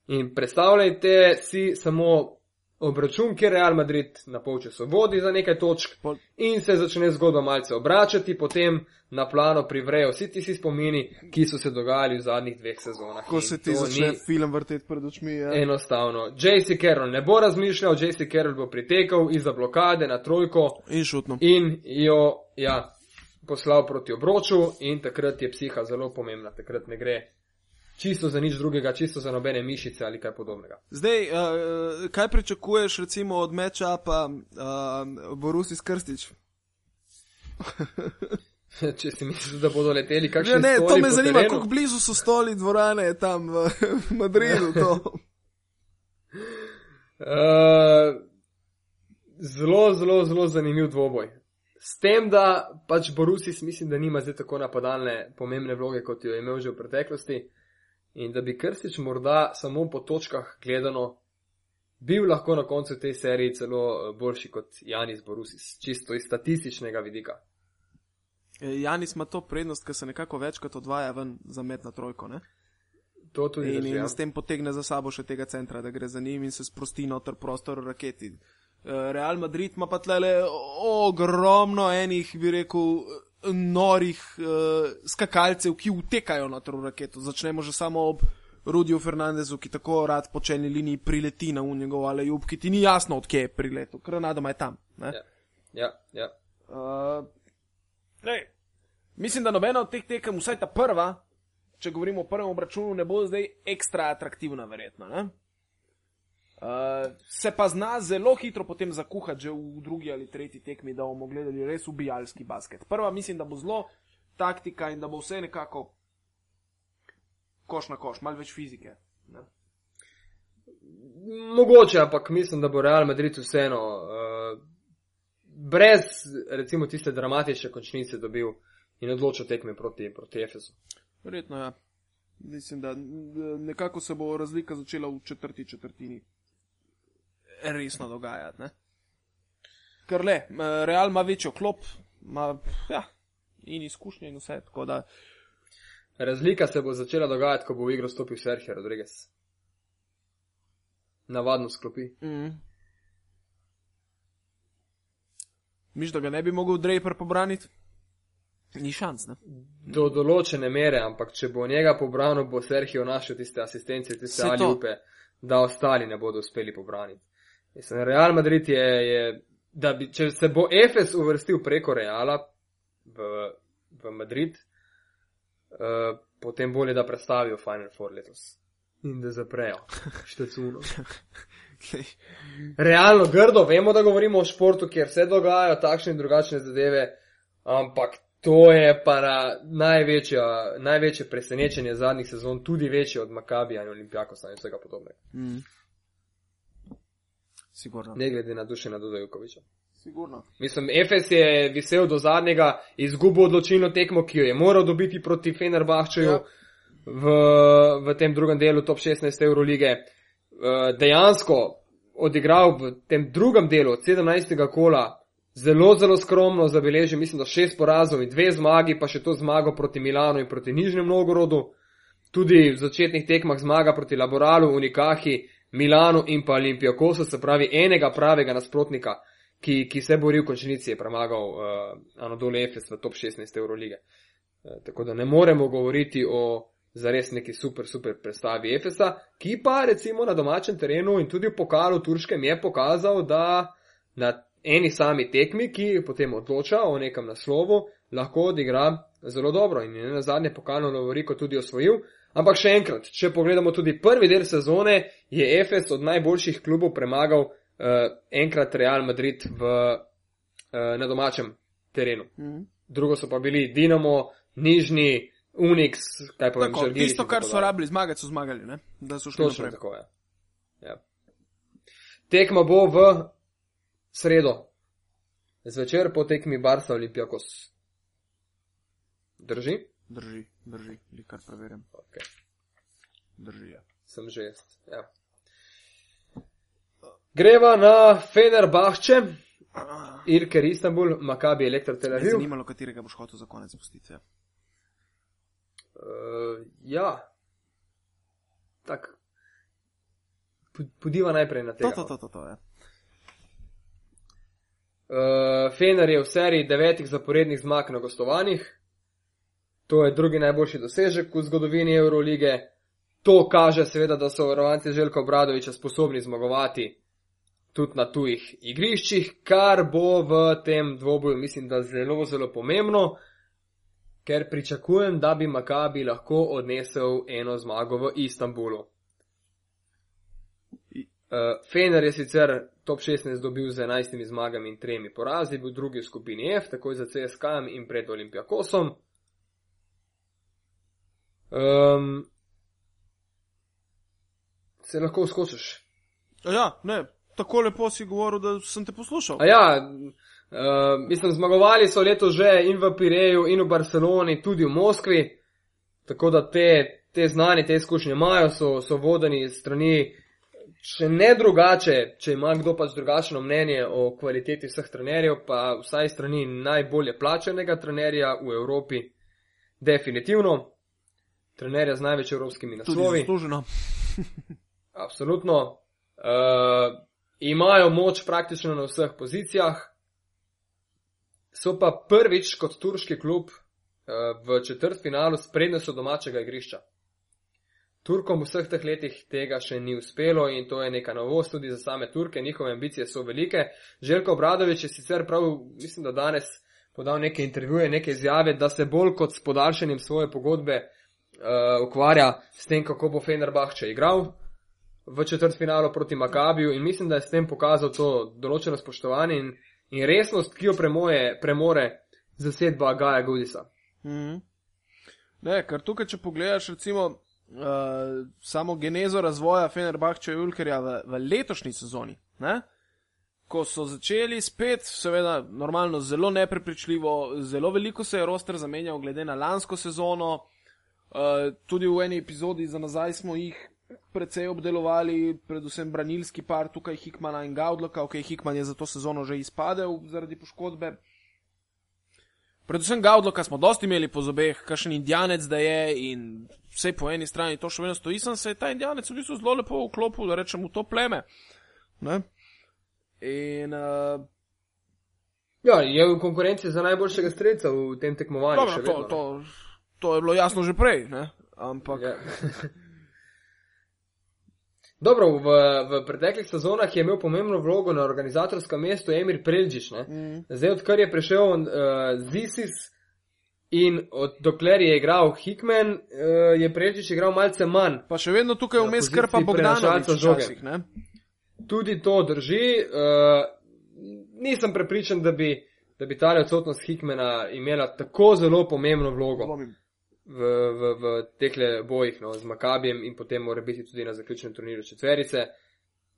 B: In predstavljajte si samo obračun, kjer Real Madrid na polčasu vodi za nekaj točk in se začne zgodba malce obračati, potem na plano privrejo vsi tisti spomini, ki so se dogajali v zadnjih dveh sezonah.
A: Ko
B: In
A: se ti začne film vrteti pred očmi. Ja.
B: Enostavno. JC Carroll ne bo razmišljal, JC Carroll bo pritekel iza blokade na trojko
A: In šutno.
B: in jo ja, poslal proti obroču in takrat je psiha zelo pomembna, takrat ne gre čisto za nič drugega, čisto za nobene mišice ali kaj podobnega.
A: Zdaj, uh, kaj pričakuješ recimo od mečapa uh, Borusis Krstič?
B: Če si misliš, da bodo leteli
A: Ne,
B: kakšni
A: ne, to me zanima, kako blizu so stoli dvorane tam v, v Madridu.
B: Uh, zelo, zelo, zelo zanimiv dvoboj. S tem, da pač Borusis mislim, da nima zdaj tako napadalne pomembne vloge, kot jo je imel že v preteklosti. In da bi Krstič morda samo po točkah gledano bil lahko na koncu te serije celo eh, boljši kot Janis Borusis, čisto iz statističnega vidika.
A: E, Janis ima to prednost, ker se nekako večkrat odvaja ven za met na trojko. Ne?
B: To tudi
A: In,
B: drži, ja.
A: in s tem potegne za sabo še tega centra, da gre za njim in se sprosti noter prostor raketi. E, Real Madrid ima pa tlele ogromno enih, bi rekel, norih uh, skakalcev, ki utekajo noter v raketo. Začnemo že samo ob Rudiju Fernandezu, ki tako rad po čelni liniji prileti na v njegov alejub, ki ti ni jasno, odkje je priletel. Granadoma je tam. Ne?
B: Ja, ja, ja.
A: Uh, lej, mislim, da nobena od teh tekem, vsaj ta prva, če govorimo o prvem obračunu, ne bo zdaj ekstra atraktivna, verjetno. ne? Uh, se pa zna zelo hitro potem zakuhati že v drugi ali tretji tekmi, da bomo gledali res ubijalski basket. Prva mislim, da bo zelo taktika in da bo vse nekako koš na koš, malo več fizike. Ne?
B: mogoče, ampak mislim, da bo Real Madrid vseeno uh, brez recimo tiste dramatične končnice dobil in odločil tekme proti, proti Efesu.
A: Verjetno ja. Mislim, da nekako se bo razlika začela v četrti četrtini resno dogajati. Ne? Ker le, Real ima večjo klop, ima ja, in izkušnje in vse. Da...
B: Razlika se bo začela dogajati, ko bo v igro stopil Sergio Rodriguez. Navadno sklopi.
A: Mm. Miš, da ga ne bi mogel Draper pobraniti? Ni šans, ne?
B: Do določene mere, ampak če bo njega pobranil, bo Sergio našel tiste asistence, tiste ali upe, da ostali ne bodo uspeli pobraniti. Mislim, Real Madrid je, je da bi, če se bo Efes uvrstil preko Reala v, v Madrid, uh, potem bolje, da predstavijo Final Four letos. In da zaprejo štecuno. Realno grdo, vemo, da govorimo o športu, kjer se dogajajo takšne in drugačne zadeve, ampak to je pa največje, največje presenečenje zadnjih sezon, tudi večje od Makabija in Olimpijakosa in vsega podobnega. Mm.
A: Sigurno.
B: Ne glede na duše na Dudajukoviča.
A: Sigurno.
B: Mislim, Efes je visel do zadnjega, izgubil odločilno tekmo, ki jo je moral dobiti proti Fenerbahčeju ja. v, v tem drugem delu top 16 Eurolige. Eh, dejansko odigral v tem drugem delu od 17. kola zelo, zelo skromno, zabeležil mislim, da šest porazov in dve zmagi, pa še to zmago proti Milanu in proti Nižnem Novgorodu. Tudi v začetnih tekmah zmaga proti Laboralu, Unikahi, Milanu in pa Olimpijakosu, se pravi enega pravega nasprotnika, ki, ki se bori v končnici, je premagal uh, Anadolu Efes v top 16 Eurolige. Uh, tako da ne moremo govoriti o za res neki super, super predstavi Efesa, ki pa recimo na domačem terenu in tudi v pokalu Turškem je pokazal, da na eni sami tekmi, ki potem odloča o nekem naslovu, lahko odigra zelo dobro in je na zadnje pokalno Lovoriko tudi osvojil. Ampak še enkrat, če pogledamo tudi prvi del sezone, je Efes od najboljših klubov premagal uh, enkrat Real Madrid v, uh, na domačem terenu. Mm. Drugo so pa bili Dinamo, Nižni, Unix, kaj pa
A: vem, tisto, kar so rabili zmagati, so zmagali, ne? da so šli
B: naprej. Tako je. Ja. Tekma bo v sredo, zvečer po tekmi Barsa Olimpijakos. Drži?
A: Drži, drži, li kar preverjam.
B: Okay.
A: Drži, ja.
B: Sem že jaz, ja. Greva na Fenerbahče, Irker Istanbul, Makabi Elektro Tel Aviv.
A: Zanimalo, katerega boš hotel za konec spustiti. Ja.
B: Uh, ja, tako. Podiva najprej na
A: to. To, to, to, to, ja.
B: uh, Fener je v seriji devetih zaporednih zmag na gostovanjih. To je drugi najboljši dosežek v zgodovini Eurolige. To kaže seveda, da so varovanci Željka Obradoviča sposobni zmagovati tudi na tujih igriščih, kar bo v tem dvoboju, mislim, da zelo, zelo pomembno ker pričakujem, da bi Makabi lahko odnesel eno zmago v Istanbulu. Uh, Fener je sicer top 16 dobil z 11 zmagami in 3 porazi, bil drugi v skupini F, takoj za CSK in pred Olimpijakosom. Um, se lahko uskočiš?
A: Ja, ne, tako lepo si govoril, da sem te poslušal.
B: A ja, Uh, mislim, zmagovali so leto že in v Pireju, in v Barceloni, tudi v Moskvi. Tako da te, te znanje, te izkušnje imajo, so, so vodeni strani, če ne drugače, če ima kdo pač drugačno mnenje o kvaliteti vseh trenerjev, pa vsaj strani najbolje plačenega trenerja v Evropi. Definitivno. Trenerja z največ evropskimi naslovi.
A: Zasluženo.
B: Absolutno. Uh, imajo moč praktično na vseh pozicijah so pa prvič kot turški klub uh, v četrt finalu s prednostjo domačega igrišča. Turkom v vseh teh letih tega še ni uspelo in to je neka novost tudi za same Turke, njihove ambicije so velike. Željko Bradovič je sicer prav, mislim, da danes podal neke intervjuje, neke izjave, da se bolj kot s podaljšanjem svoje pogodbe uh, ukvarja s tem, kako bo Fenerbahče igral v četrt finalu proti Makabiju in mislim, da je s tem pokazal to določeno spoštovanje in in resnost, ki jo premoje, premore zasedba Gaja Gudisa.
A: Mm. Ne, ker tukaj, če pogledaš, recimo uh, samo genezo razvoja Fenerbahča Julkerja v, v letošnji sezoni. Ne? Ko so začeli spet, seveda, normalno, zelo neprepričljivo, zelo veliko se je roster zamenjal glede na lansko sezono. Uh, tudi v eni epizodi za nazaj smo jih precej obdelovali, predvsem branilski par tukaj Hikmana in Gaudloka, ok, Hikman je za to sezono že izpadel zaradi poškodbe. Predvsem Gaudloka smo dosti imeli po zobeh, kakšen indijanec da je in vse po eni strani to še vedno stoji, sem se ta indijanec v bistvu zelo lepo vklopil, da rečem v to pleme. Ne? In uh,
B: Ja, je v konkurenci za najboljšega streljca v tem tekmovanju.
A: dobro, to,
B: vedno,
A: to, to je bilo jasno že prej, ne? ampak
B: Ja. Dobro, v, v preteklih sezonah je imel pomembno vlogo na organizatorskem mestu Emir Preldžiš. ne.
A: mm,
B: Zdaj, odkar je prišel uh, Zisis in od, dokler je igral Hickman, uh, je Preldžiš igral malce manj.
A: pa še vedno tukaj vmes krpa Bogdanovič
B: prenašalca žoge.
A: včasih, ne?
B: Tudi to drži. Uh, nisem prepričan, da bi, da bi ta odsotnost Hickmana imela tako zelo pomembno vlogo.
A: Dvomim.
B: V, v, v teh bojih no, z Makabijem in potem mora biti tudi na zaključnem turnirju četverice.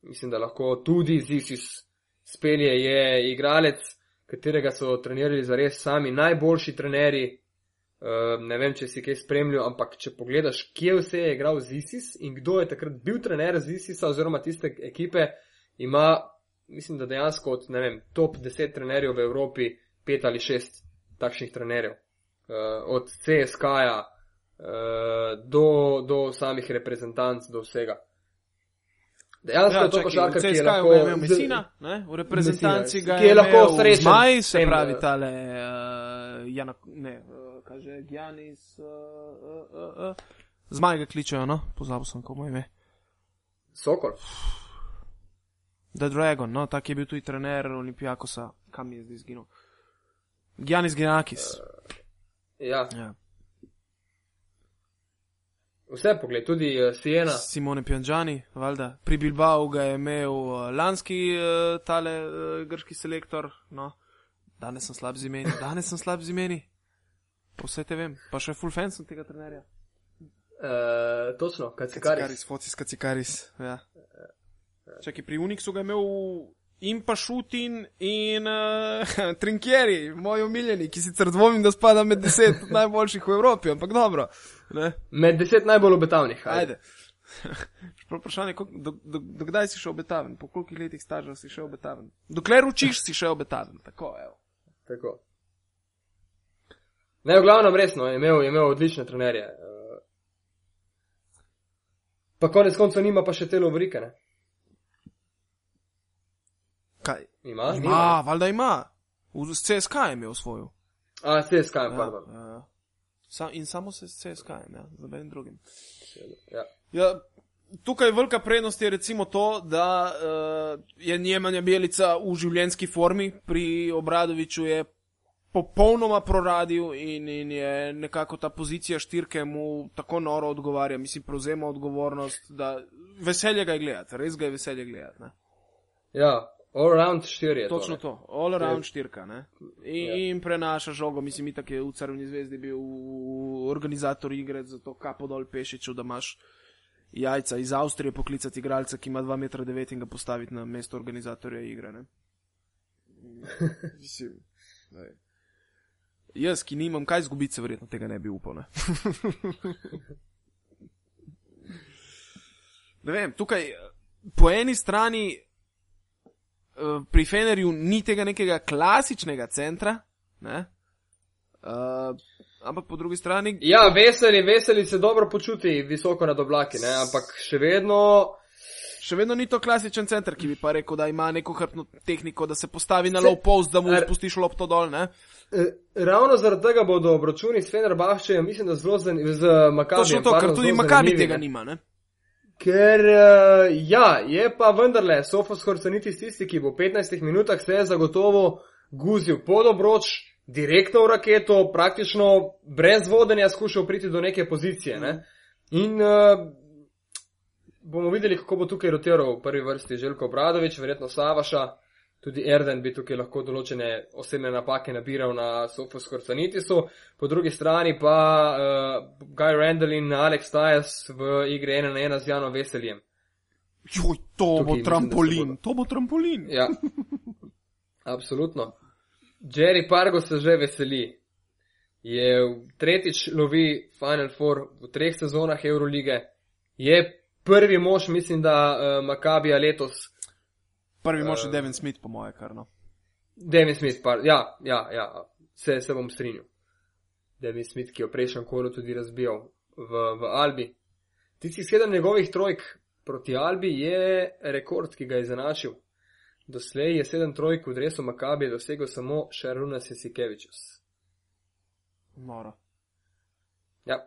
B: Mislim, da lahko tudi Zisis spelje je igralec, katerega so trenirali za res sami najboljši trenerji. Uh, ne vem, če si kaj spremljal, ampak če pogledaš, kje vse je igral Zisis in kdo je takrat bil trener Zisisa oziroma tiste ekipe, ima, mislim, da dejansko od, ne vem, top 10 trenerjev v Evropi, pet ali šest takšnih trenerjev od CSK-ja uh, do, do samih reprezentanc, do vsega. Dejansko
A: Ja,
B: je to košarka, ki je lahko.
A: je Mesina, ne? v reprezentanci
B: Messina,
A: ga
B: ki je
A: je
B: lahko srečen
A: Zmaj,
B: s
A: se
B: tem,
A: pravi
B: eh,
A: tale, uh, Jana, ne, uh, kaže Giannis, uh, uh, uh, uh. Zmaj ga kličejo, no, pozabil sem, kako mu ime.
B: Sokol.
A: The Dragon, no, tak je bil tudi trener Olimpijakosa, kam je zdaj izginil. Giannis Gianakis.
B: Ja,
A: Ja.
B: vse pogled, tudi uh, Siena.
A: Simone Pjanžani, valjda. Pri Bilbao ga je imel uh, lanski uh, tale uh, grški selektor, no. Danes sem slab z imeni, danes sem slab z imeni. Pa Vse te vem, pa še full fan sem tega trenerja.
B: Uh, točno, Kacikaris.
A: Kacikaris, Focis Kacikaris. Ja. Čakaj, pri Unixu ga je imel in pa Šutin in uh, Trinkieri, moj omiljeni, ki sicer dvomim, da spada med deset najboljših v Evropi, ampak dobro. Ne?
B: Med deset najbolj obetavnih.
A: Ajde. Prav vprašanje, koliko- do, do, do kdaj si še obetaven, po koliko letih staža si še obetaven. Dokler učiš, si še obetaven. Tako, evo.
B: Tako. Ne, v glavnem resno, je imel, je imel odlične trenerje. Uh, pa konec koncev nima pa še telo vrike,
A: Kaj?
B: Ima?
A: Ima, valjda ima. V s CSK je imel svojo.
B: A, CSK, ja, pardon.
A: ja. Sa, in samo se s CSK, ja, z nobenim drugim.
B: Ja.
A: Ja, tukaj velika prednost je recimo to, da uh, je Njemanja Bjelica v življenjski formi, pri Obradoviču je popolnoma proradil in, in je nekako ta pozicija štirke mu tako noro odgovarja, mislim, prevzema odgovornost, da veselje ga je gledati, res ga je veselje gledati. Ne?
B: ja, all round štiri je
A: Točno
B: to.
A: to, all around štirka. Ne? In,
B: Ja.
A: in prenaša žogo, mislim, itak je v Crveni zvezdi bil organizator igre, zato kapo dol pešiču, da imaš jajca iz Avstrije poklicati igralca, ki ima 2,9 m in ga postaviti na mesto organizatorja igre. Ne? Mislim. Jaz, ki nimam kaj zgubiti, se verjetno tega ne bi upal. Ne? ne vem, tukaj po eni strani pri Fenerju ni tega nekega klasičnega centra, ne? Uh, ampak po drugi strani,
B: Ja, veseli, veseli se dobro počuti visoko nad oblaki, ne? ampak še vedno.
A: še vedno ni to klasičen center, ki bi pa rekel, da ima neko hrbtno tehniko, da se postavi na low post, da mu spustiš lopto dol. Ne?
B: eh, Ravno zaradi tega bodo obračuni s Fenerbahčejem, mislim, da zelo zanimivi, z Makabijem.
A: Točno to, ker tudi Makabi tega
B: ne.
A: nima. Ne?
B: Ker, uh, ja, je pa vendarle, Sofos Horcanitis tisti, ki bo v 15 minutah se zagotovo guzil pod obroč, direktno v raketo, praktično brez vodenja skušal priti do neke pozicije. Ne? In uh, bomo videli, kako bo tukaj rotiral v prvi vrsti Željko Bradovič, verjetno Savaša. Tudi Erden bi tukaj lahko določene osebne napake nabiral na Sofos Korsanitisu, po drugi strani pa uh, Guy Randall in Alex Tyers v igri 1 na 1 z Janom Veseljem.
A: Joj, to
B: Tukaj
A: bo
B: mislim, da se
A: trampolin, to bo trampolin.
B: Ja, absolutno. Jerry Pargo se že veseli. Je tretjič lovi Final Four v treh sezonah Eurolige. Je prvi mož, mislim, da uh, Makabija letos.
A: Prvi mož je
B: Eh,
A: Devin Smith, po moje, kar no.
B: Devin Smith, par, ja, ja, ja, se, se bom strinjal. Devin Smith, ki je v prejšnjem kolu tudi razbijal v, v Albi. Tistih sedem njegovih trojk proti Albi je rekord, ki ga je zanašil. Doslej je sedem trojk v dresu Makabi dosegel samo Šaruna Sesikevičus.
A: Noro.
B: Ja.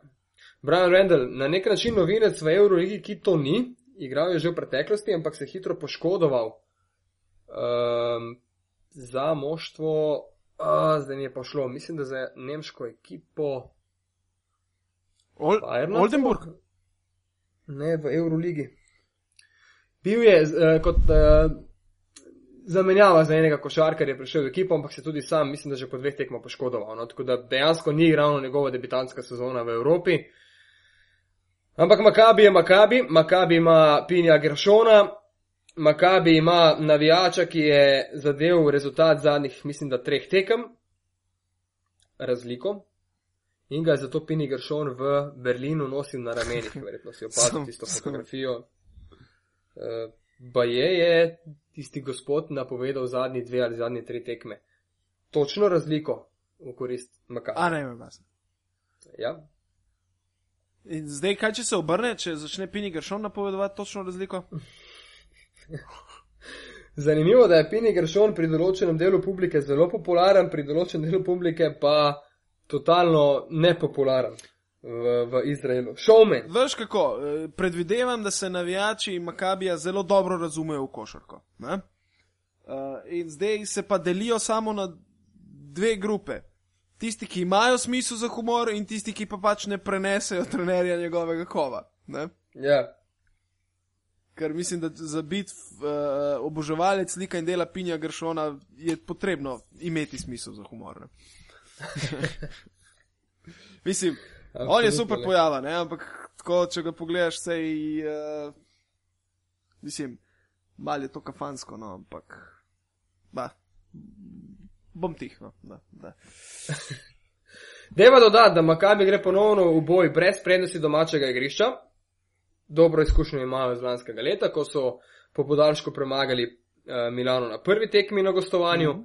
B: Brian Randall, na nek način novinec v Euroligi, ki to ni, igral je že v preteklosti, ampak se je hitro poškodoval um, za moštvo, a, zdaj mi je pa šlo, mislim, da za nemško ekipo.
A: Ol
B: Bayerna?
A: Oldenburg.
B: Ne, v Euroligi. Bil je uh, kot uh, zamenjava za enega košarkarja, prišel v ekipo, ampak se tudi sam, mislim, da že po dveh tekmah poškodoval. No? Tako da dejansko ni ravno njegova debitantska sezona v Evropi. Ampak Makabi je Makabi, Makabi ima Pinja Geršona, Makabi ima navijača, ki je zadev rezultat zadnjih, mislim, da treh tekem, razliko. In ga je zato Pini Geršon v Berlinu nosil na ramenih, verjetno si opazil tisto fotografijo. Uh, Baje je tisti gospod napovedal zadnji dve ali zadnji tri tekme. Točno razliko v korist Makabi.
A: A ne, vem vas.
B: Ja,
A: In zdaj, kaj če se obrne, če začne Pini Gršon napovedovati točno razliko?
B: Zanimivo, da je Pini Geršon pri določenem delu publike zelo popularen, pri določenem delu publike pa totalno nepopularen v, v Izraelu. Showman.
A: Veš kako, eh, predvidevam, da se navijači Makabija zelo dobro razumejo v košarko. Ne? Uh, in zdaj se pa delijo samo na dve grupe. Tisti, ki imajo smisel za humor, in tisti, ki pa pač ne prenesejo trenerja njegovega kova. Ne?
B: Ja,
A: Ker mislim, da za biti uh, oboževalec slika in dela Pinja Gršona je potrebno imeti smisel za humor. Mislim, on je
B: Absolutno
A: super pojava, ne? ampak tako, če ga pogledaš, sej, uh, mislim, mal je to kafansko, no, ampak, ba, bom tih, no, da, da.
B: Deva dodati, da Makabi gre ponovno v boj brez prednosti domačega igrišča. Dobro izkušnjo imajo iz lanskega leta, ko so po podaljšku premagali uh, Milano na prvi tekmi na gostovanju.
A: Mhm.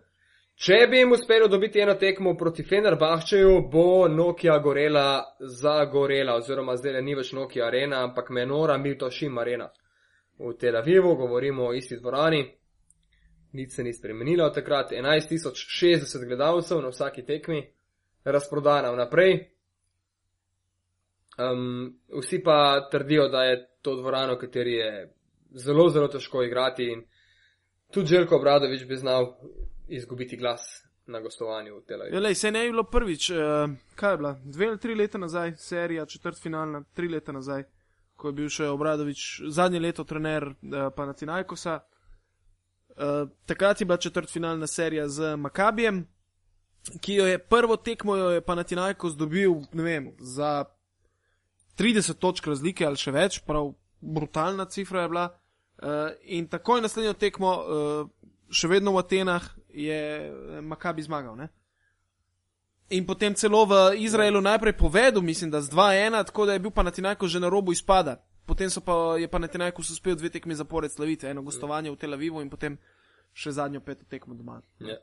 B: Če bi jim uspelo dobiti eno tekmo proti Fenerbahčeju, bo Nokia gorela zagorela, oziroma zdaj ni več Nokia arena, ampak Menora Miltošim arena. V Tel Avivu govorimo o isti dvorani. Nič se ni spremenilo od takrat, 11.060 gledalcev na vsaki tekmi, razprodana vnaprej. Um, vsi pa trdijo, da je to dvorano, kateri je zelo, zelo težko igrati in tudi Željko Obradovič bi znal izgubiti glas na gostovanju v Tel Avivu.
A: Ja, se ne je bilo prvič, uh, kaj je bila, dve ali tri leta nazaj, serija, četrtfinalna, tri leta nazaj, ko je bil še Obradovič zadnje leto trener uh, Panathinaikosa. Uh, takrat je bila četrtfinalna serija z Makabijem, ki jo je prvo tekmo jo je Panathinaikos dobil, ne vem, za 30 točk razlike ali še več, prav brutalna cifra je bila. Uh, in takoj naslednjo tekmo, uh, še vedno v Atenah, je eh, Makabi zmagal. Ne? In potem celo v Izraelu najprej povedal, mislim, da z 2-1, tako da je bil Panathinaikos že na robu izpada. Potem pa je Panathinaikos uspel dve tekmi zapored slaviti, eno gostovanje v Tel Avivu in potem še zadnjo peto tekmo doma.
B: Ja.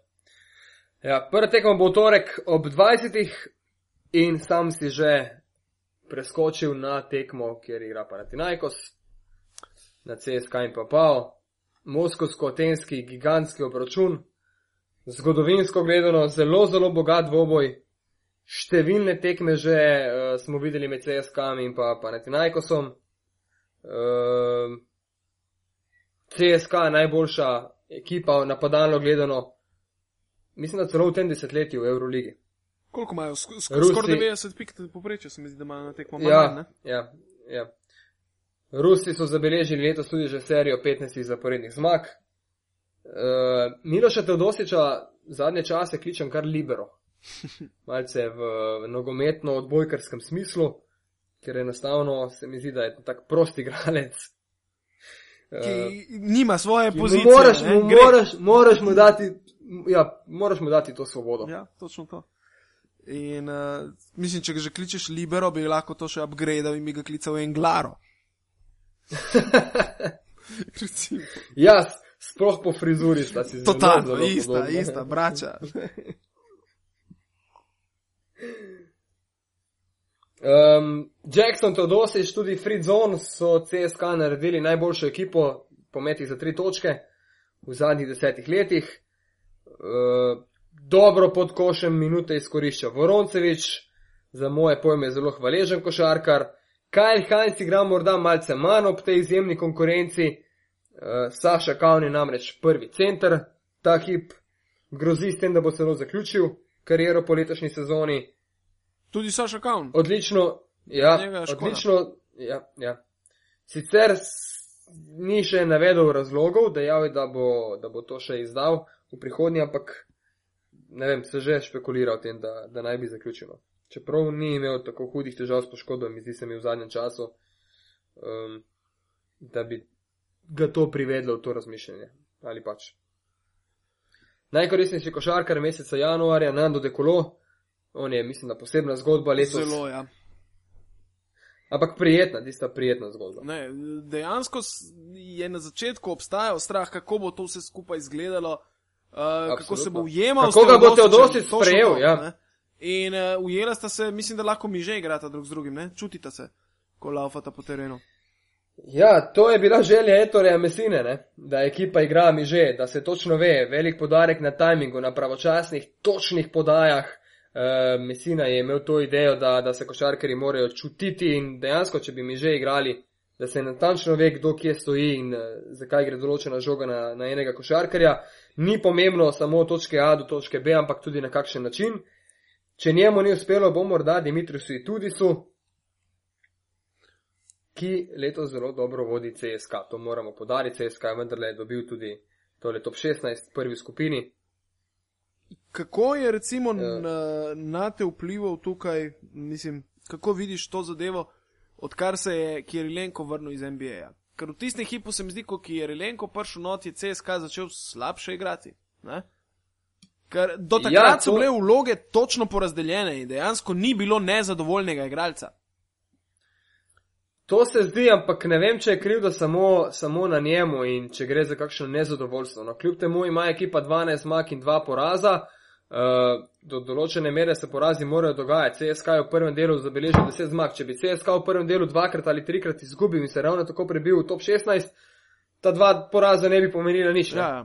B: Ja, prva tekma bo torek ob 20. in sam si že preskočil na tekmo, kjer igra Panathinaikos, na CSK in Papao, moskovsko-atenski gigantski obračun, zgodovinsko gledano zelo, zelo bogat dvoboj. Številne tekme že uh, smo videli med CSK in pa Panathinaikosom. Uh, CSK je najboljša ekipa napadalno gledano, mislim, da celo v tem desetletju v Euroligi.
A: Koliko imajo? Sk sk
B: Rusi-
A: skoraj 90 pik poprečja se mi zdi, da imajo na tekmo manj,
B: Ja,
A: ne?
B: ja, ja. Rusi so zabeležili letos tudi že serijo 15 zaporednih zmag. Uh, Miloša Teodosiča zadnje čase kličem kar libero. Malce v, v nogometno odbojkarskem smislu, ker enostavno se mi zdi, da je tak prosti igralec.
A: Ki nima svoje
B: Ki
A: pozicije.
B: Moraš,
A: ne,
B: mu,
A: gre.
B: moraš, moraš, mu dati, ja, moraš mu dati to svobodo.
A: Ja, točno to. In uh, mislim, če ga že kličeš libero, bi lahko to še upgradeal in bi ga klical Englaro.
B: Ja, sploh po frizuri sta si zelo,
A: Totalno,
B: zelo
A: ista,
B: podobna.
A: ista, braća.
B: Um, Jackson Teodosič, tudi Fritzon so CSK naredili najboljšo ekipo po metih za tri točke v zadnjih desetih letih. Uh, dobro pod košem minute izkorišča Voroncevič, za moje pojme zelo hvaležen košarkar. Kyle Heinz igra morda malce manj ob tej izjemni konkurenci. Uh, Saša Kaun je namreč prvi center, ta hip grozi s tem, da bo celo zaključil kariero po letošnji sezoni.
A: Tudi Saša Kaun.
B: Odlično, ja,
A: je
B: odlično, ja, ja. Sicer ni še navedel razlogov, dejal je, da bo, da bo to še izdal v prihodnje, ampak ne vem, se že špekulira o tem, da, da naj bi zaključilo. Čeprav ni imel tako hudih težav s poškodbami, zdi se mi v zadnjem času, um, da bi ga to privedlo v to razmišljanje. Ali pač. Najkoristnejši košarkar meseca januarja, Nando Dekolo, on je, mislim, da posebna zgodba letos.
A: Zelo, ja.
B: Ampak prijetna, tista prijetna zgodba.
A: Ne, dejansko je na začetku obstajal strah, kako bo to vse skupaj izgledalo, uh, kako se bo ujemal.
B: Kako ga bo
A: točno
B: sprejel,
A: to,
B: ja.
A: ne. In uh, ujela sta se, mislim, da lahko mi že igrata drug z drugim, ne? čutita se, ko laufata po terenu.
B: Ja, to je bila želja Etoreja Mesine, ne? da ekipa igra mi že, da se točno ve, velik podarek na tajmingu, na pravočasnih, točnih podajah. Uh, Mesina je imel to idejo, da, da se košarkari morajo čutiti in dejansko, če bi mi že igrali, da se natančno ve, kdo kje stoji in uh, zakaj gre določena žoga na, na enega košarkarja. Ni pomembno samo od točke A do točke B, ampak tudi na kakšen način. Če njemu ni uspelo, bo morda Dimitrisu Itudisu, ki letos zelo dobro vodi CSK. To moramo podariti. CSK je vendarle dobil tudi tole top 16 v prvi skupini.
A: Kako je recimo
B: Ja.
A: na, na te vplival tukaj, mislim, kako vidiš to zadevo, odkar se je Kirilenko vrnil iz NBA-ja? Ker v tistem hipu se mi zdi, ko je Kirilenko prišel not, je CSK začel slabše igrati. Ne? Ker do takrat
B: Ja,
A: ja, so
B: to-
A: bile vloge točno porazdeljene in dejansko ni bilo nezadovoljnega igralca.
B: To se zdi, ampak ne vem, če je krivda samo, samo na njemu in če gre za kakšno nezadovoljstvo. No, kljub temu ima ekipa 12 zmag in 2 poraza. Uh, do določene mere se porazi morajo dogajati. CSK je v prvem delu zabeležil 10 zmag. Če bi CSK v prvem delu dvakrat ali trikrat izgubil in se ravno tako prebil v top 16, ta dva poraza ne bi pomenila nič. Ne?
A: Ja.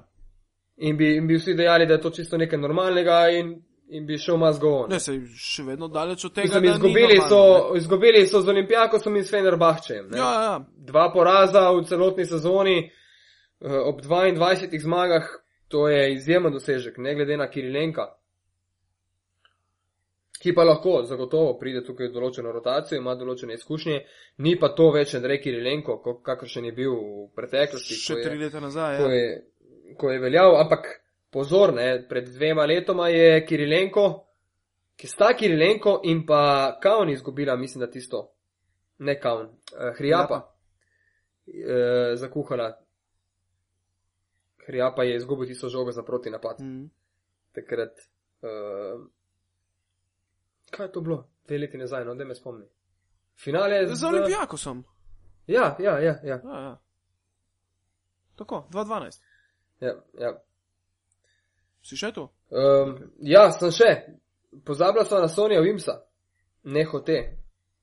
B: In bi, in bi vsi dejali, da je to čisto nekaj normalnega in, in bi šel mas go on.
A: Ne, se še vedno daleč od tega.
B: Mislim, izgubili,
A: normalno,
B: so, izgubili so z Olimpijakosom in s Fenerbahčem.
A: ne. Ja, ja.
B: Dva poraza v celotni sezoni eh, ob 22 zmagah, to je izjemen dosežek, ne glede na Kirilenka. Ki pa lahko zagotovo pride tukaj v določeno rotacijo, ima določene izkušnje, ni pa to več Andrej Kirilenko, ko- kakršen je bil v preteklosti.
A: Še
B: ko je-
A: tri leta nazaj.
B: ko
A: Ja.
B: je, ko je veljal, ampak pozor, ne, pred dvema letoma je Kirilenko, ki sta Kirilenko in pa Kaun izgubila, mislim, da tisto, ne Kaun, uh, Hrijapa, uh, zakuhala. Hrijapa je izgubil tisto žogo za proti napad.
A: Mhm.
B: Takrat. Uh, kaj je to bilo? Dve leti nazaj, no, da me spomni. Finale je
A: Z Olimpijakosom.
B: Ja, ja, ja, ja.
A: Ja, ja. Tako, 2-12.
B: ja, ja.
A: Si še tu?
B: Um, ja, sem še. Pozabila sem na Sonja Vimsa, ne hote.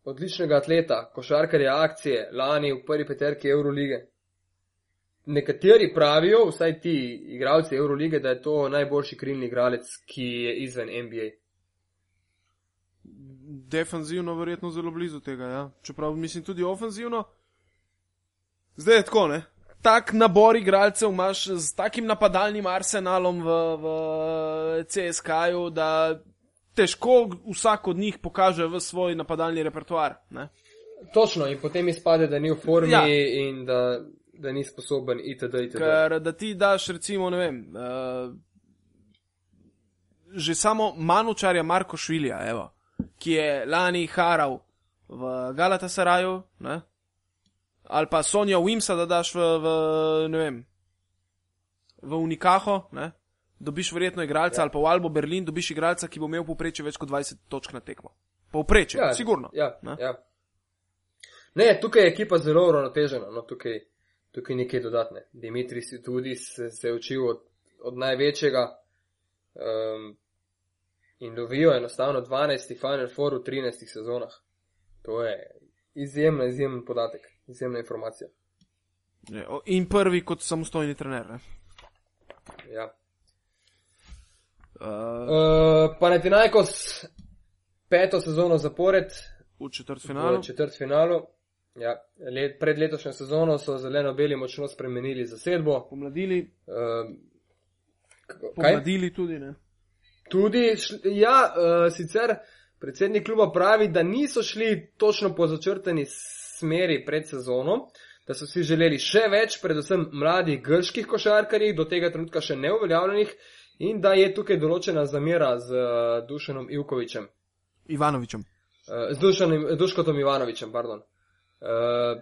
B: Odličnega atleta, košarkarja akcije, lani v prvi peterki Eurolige. Nekateri pravijo, vsaj ti igralci Eurolige, da je to najboljši krilni igralec, ki je izven NBA.
A: Defenzivno verjetno zelo blizu tega, ja. Čeprav mislim tudi ofenzivno. Zdaj je tako, ne? Tak nabor igralcev imaš z takim napadalnim arsenalom v, v CSK-ju, da težko vsak od njih pokaže v svoj napadalni repertoar. Ne?
B: Točno, in potem izpade, da ni v formi
A: Ja.
B: in da, da ni sposoben itd. itd.
A: Ker da ti daš, recimo, ne vem, uh, že samo manučarja Marko Švilja, evo, ki je lani haral v Galatasaraju, ne? ali pa Sonja Wimsa, da daš v, v ne vem, v Unikaho, ne? dobiš verjetno igralca, ja. ali pa v Albo Berlin dobiš igralca, ki bo imel poprečje več kot 20 točk na tekmo. Povprečje,
B: Ja,
A: sigurno.
B: Ja,
A: Ne?
B: ja. Ne, tukaj je ekipa zelo uravnotežena, no, tukaj, tukaj nekaj dodatne. Dimitri si tudi se, se je učil od, od največjega um, in dobijo enostavno 12. Final Four v 13 sezonah. To je izjemno, izjemen podatek, izjemna informacija.
A: Je, o- In prvi kot samostojni trener. Ne?
B: Ja.
A: Uh,
B: Uh, Panathinaikos peto sezono zapored
A: v četrtfinalu.
B: v četrtfinalu. Ja, let, pred letošnjo sezono so zeleno-beli močno spremenili zasedbo.
A: Pomladili,
B: Uh, kaj?
A: pomladili tudi, ne?
B: Tudi, šl- ja, uh, sicer predsednik kluba pravi, da niso šli točno po začrtani smeri pred sezono, da so si želeli še več, predvsem mladih grških košarkarjih, do tega trenutka še neuveljavljenih, in da je tukaj določena zamera z uh, Dušanom Ivkovičem,
A: Ivanovičem.
B: uh, z Dušanom, Duškotom Ivanovičem, pardon. Uh,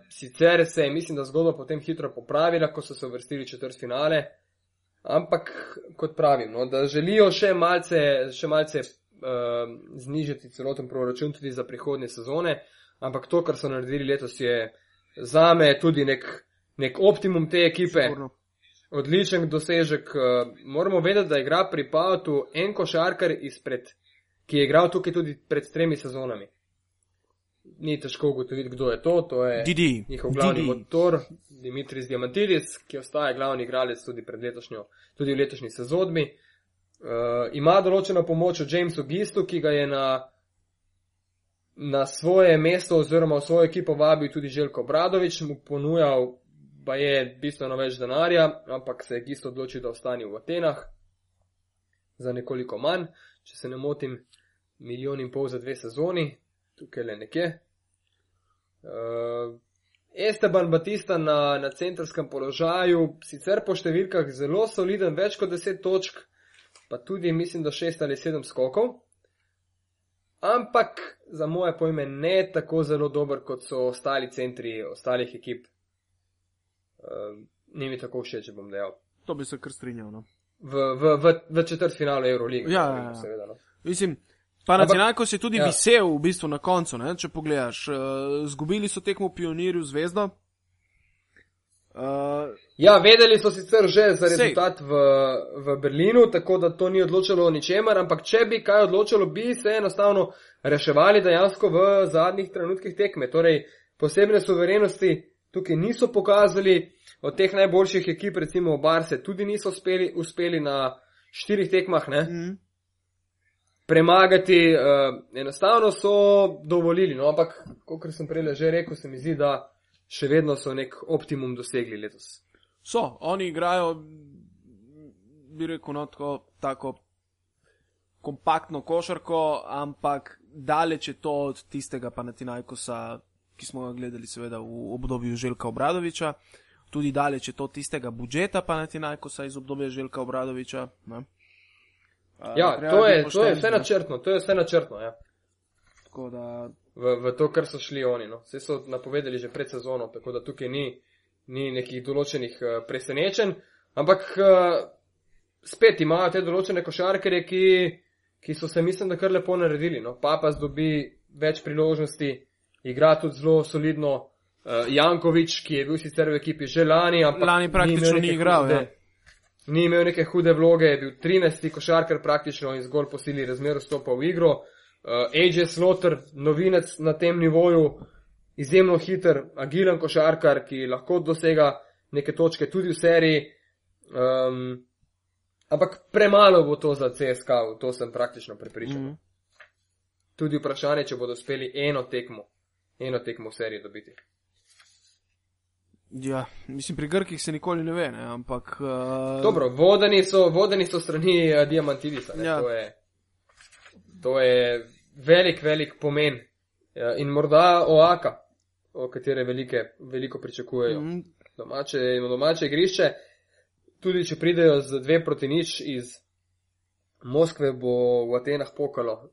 B: sicer se je, mislim, da zgodba potem hitro popravila, ko so se uvrstili četrt finale, ampak kot pravim, no, da želijo še malce, še malce uh, znižati celoten proračun tudi za prihodnje sezone, ampak to, kar so naredili letos, je zame tudi nek, nek optimum te ekipe,
A: Sigurno.
B: odličen dosežek. Uh, moramo vedeti, da igra pri Pautu en košarkar izpred, ki je igral tukaj tudi pred tremi sezonami. Ni težko ugotoviti, kdo je to. To je
A: Didi.
B: njihov glavni
A: Didi.
B: motor, Dimitris Diamantidis, ki ostaja glavni igralec tudi, tudi v letošnji sezoni. Uh, ima določeno pomoč od Jamesa Gistu, ki ga je na, na svoje mesto oziroma v svojo ekipo vabil tudi Željko Bradovič, mu ponujal, pa je bistveno več denarja, ampak se je Gist odločil, da ostane v Atenah za nekoliko manj, če se ne motim, milijon in pol za dve sezoni, tukaj le nekje. Uh, Esteban Batista na, na centrskem položaju, sicer po številkah zelo soliden, več kot 10 točk, pa tudi mislim, da 6 ali 7 skokov. Ampak za moje pojme ne tako zelo dober, kot so ostali centri ostalih ekip. Uh, ni mi tako všeč, če bom dejal.
A: To bi se kar strinjal. No.
B: V, v, v, v četrt finalu Eurolige.
A: Ja, ja, ja.
B: seveda, no.
A: Mislim, Panathinaikos je tudi
B: ja.
A: visel v bistvu na koncu, ne, če pogledaš. Uh, zgubili so tekmo pionirju zvezdo. Uh,
B: Ja, vedeli so sicer že za rezultat v, v Berlinu, tako da to ni odločalo o ničemer, ampak če bi kaj odločalo, bi se enostavno reševali dejansko v zadnjih trenutkih tekme. Torej, posebne suverenosti tukaj niso pokazali, od teh najboljših ekip, recimo Barse, tudi niso uspeli, uspeli na štirih tekmah ne,
A: mm,
B: premagati, uh, enostavno so dovolili. No, ampak, kot sem prej že rekel, se mi zdi, da še vedno so nek optimum dosegli letos.
A: so, oni igrajo, bi rekel, no, tako, tako kompaktno košarko, ampak daleč je to od tistega Panathinaikosa, ki smo ga gledali seveda v obdobju Željka Obradoviča. Tudi daleč je to tistega budžeta Panathinaikosa iz obdobja Željka Obradoviča. Ne?
B: Ja, to je, to je vse načrtno, to je vse načrtno, ja.
A: Tako da,
B: v, v to, kar so šli oni. No. Vse so napovedali že pred sezono, tako da tukaj ni, ni nekih določenih uh, presenečenj, ampak uh, spet imajo te določene košarkere, ki, ki so se, mislim, da kar lepo naredili. No. Papas dobi več priložnosti, igra tudi zelo solidno. Uh, Jankovič, ki je bil sicer v ekipi že lani, ampak
A: Lani praktično ni
B: neke
A: igral,
B: Hude,
A: ja.
B: Ni imel neke hude vloge, je bil 13. košarkar praktično in zgolj po sili razmer vstopal v igro. Uh, AJ Slaughter, novinec na tem nivoju, izjemno hiter, agilen košarkar, ki lahko dosega neke točke tudi v seriji. Um, ampak premalo bo to za CSK, v to sem praktično prepričan. Mm.
A: mm,
B: Tudi vprašanje, če bodo uspeli eno tekmo, eno tekmo v seriji dobiti.
A: Ja, mislim, pri Grkih se nikoli ne ve, ne, ampak. Uh,
B: Dobro, vodeni so, vodeni so strani uh, Diamantidisa. ne,
A: Ja.
B: To, je, to je velik, velik pomen. Ja, in morda Oaka, o katere velike, veliko pričakujejo.
A: mm,
B: domače, domače igrišče. Tudi če pridejo z dve proti nič iz Moskve, bo v Atenah pokalo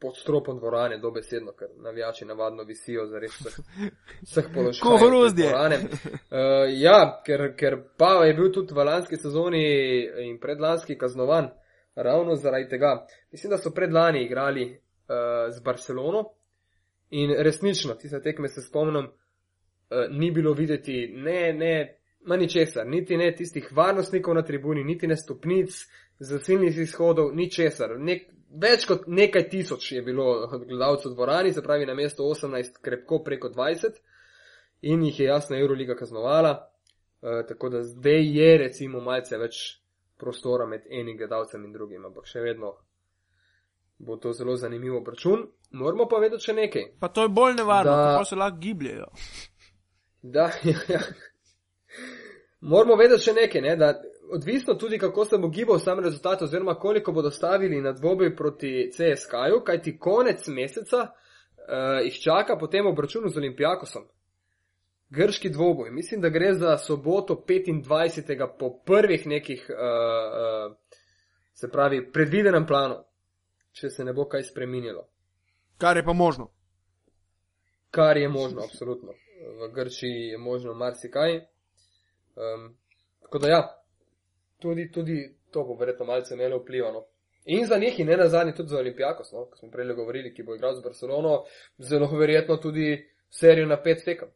B: pod stropom dvorane, dobesedno, ker navijači navadno visijo za res vseh položajev.
A: Ko hrozdje.
B: Uh, ja, ker, ker pa je bil tudi v lanski sezoni in predlanski kaznovan ravno zaradi tega. Mislim, da so predlani igrali uh, z Barcelono in resnično, tiste tekme se spomnim, uh, ni bilo videti ne, ne, ma ničesar, niti ne tistih varnostnikov na tribuni, niti ne stopnic, zasilnih izhodov, ničesar. Nek, več kot nekaj tisoč je bilo gledalcev v dvorani, se pravi na mesto 18, krepko preko 20 in jih je jasno Euroliga kaznovala, uh, tako da zdaj je recimo malce več prostora med enim gledalcem in drugim, ampak še vedno bo to zelo zanimiv obračun. Moramo pa vedeti še nekaj.
A: Pa to je bolj nevarno,
B: Da-
A: kako se lahko gibljejo.
B: Da, ja, ja. Moramo vedeti še nekaj, ne, da odvisno tudi, kako se bo gibal sam rezultat, oziroma koliko bodo stavili na dvoboj proti CSK-ju, kajti konec meseca uh, jih čaka potem obračun z Olimpijakosom. Grški dvoboj, mislim, da gre za soboto 25. po prvih nekih, uh, uh, se pravi, predvidenem planu, če se ne bo kaj spremenilo.
A: Kar je pa možno.
B: kar je možno, absolutno. V Grčiji je možno marsikaj. Um, tako da ja, tudi, tudi to bo verjetno malce imelo vplivano. In za njih, in ne na zadnji, tudi za Olimpijakos, no, ko smo prej govorili, ki bo igral z Barcelono, zelo verjetno tudi serijo na pet tekem.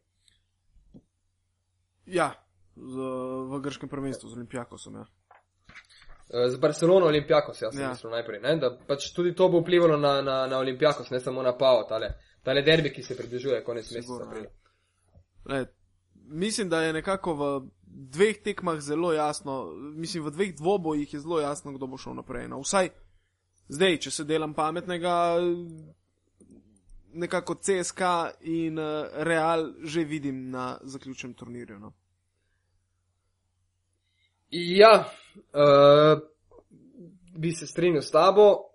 A: Ja, z, v grškem prvenstvu z Olimpijakosom. Ja.
B: Eh, Z Barcelono Olimpijakos, jaz sem
A: Ja.
B: ja. mislil najprej, ne? da pač tudi to bo vplivalo na, na, na Olimpijakos, ne samo na Pao, tale, tale derbi, ki se približuje konec meseca.
A: Mislim, da je nekako v dveh tekmah zelo jasno, mislim, v dveh dvobojih je zelo jasno, kdo bo šel naprej. No, vsaj zdaj, če se delam pametnega, nekako CSK in Real že vidim na zaključnem turnirju. No.
B: Ja, uh, bi se strinjal s tabo.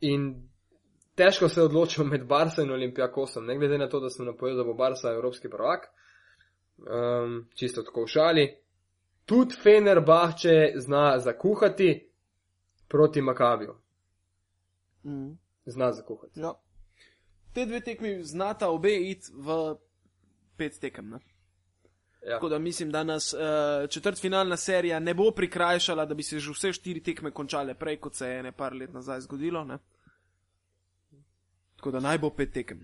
B: In težko se odločil med Barso in Olimpijakosom, ne glede na to, da sem napovedal, da bo Barsa evropski prvak. Um, čisto tako v šali. Tudi Fenerbahče zna zakuhati proti Makabiju.
A: Mm.
B: Zna zakuhati.
A: Ja. Te dve tekmi znata obe iti v pet tekem. Ne?
B: Ja.
A: Tako da mislim, da nas uh, četrtfinalna serija ne bo prikrajšala, da bi se že vse štiri tekme končale prej, kot se je ne par let nazaj zgodilo. Ne? Tako da naj bo pet tekem.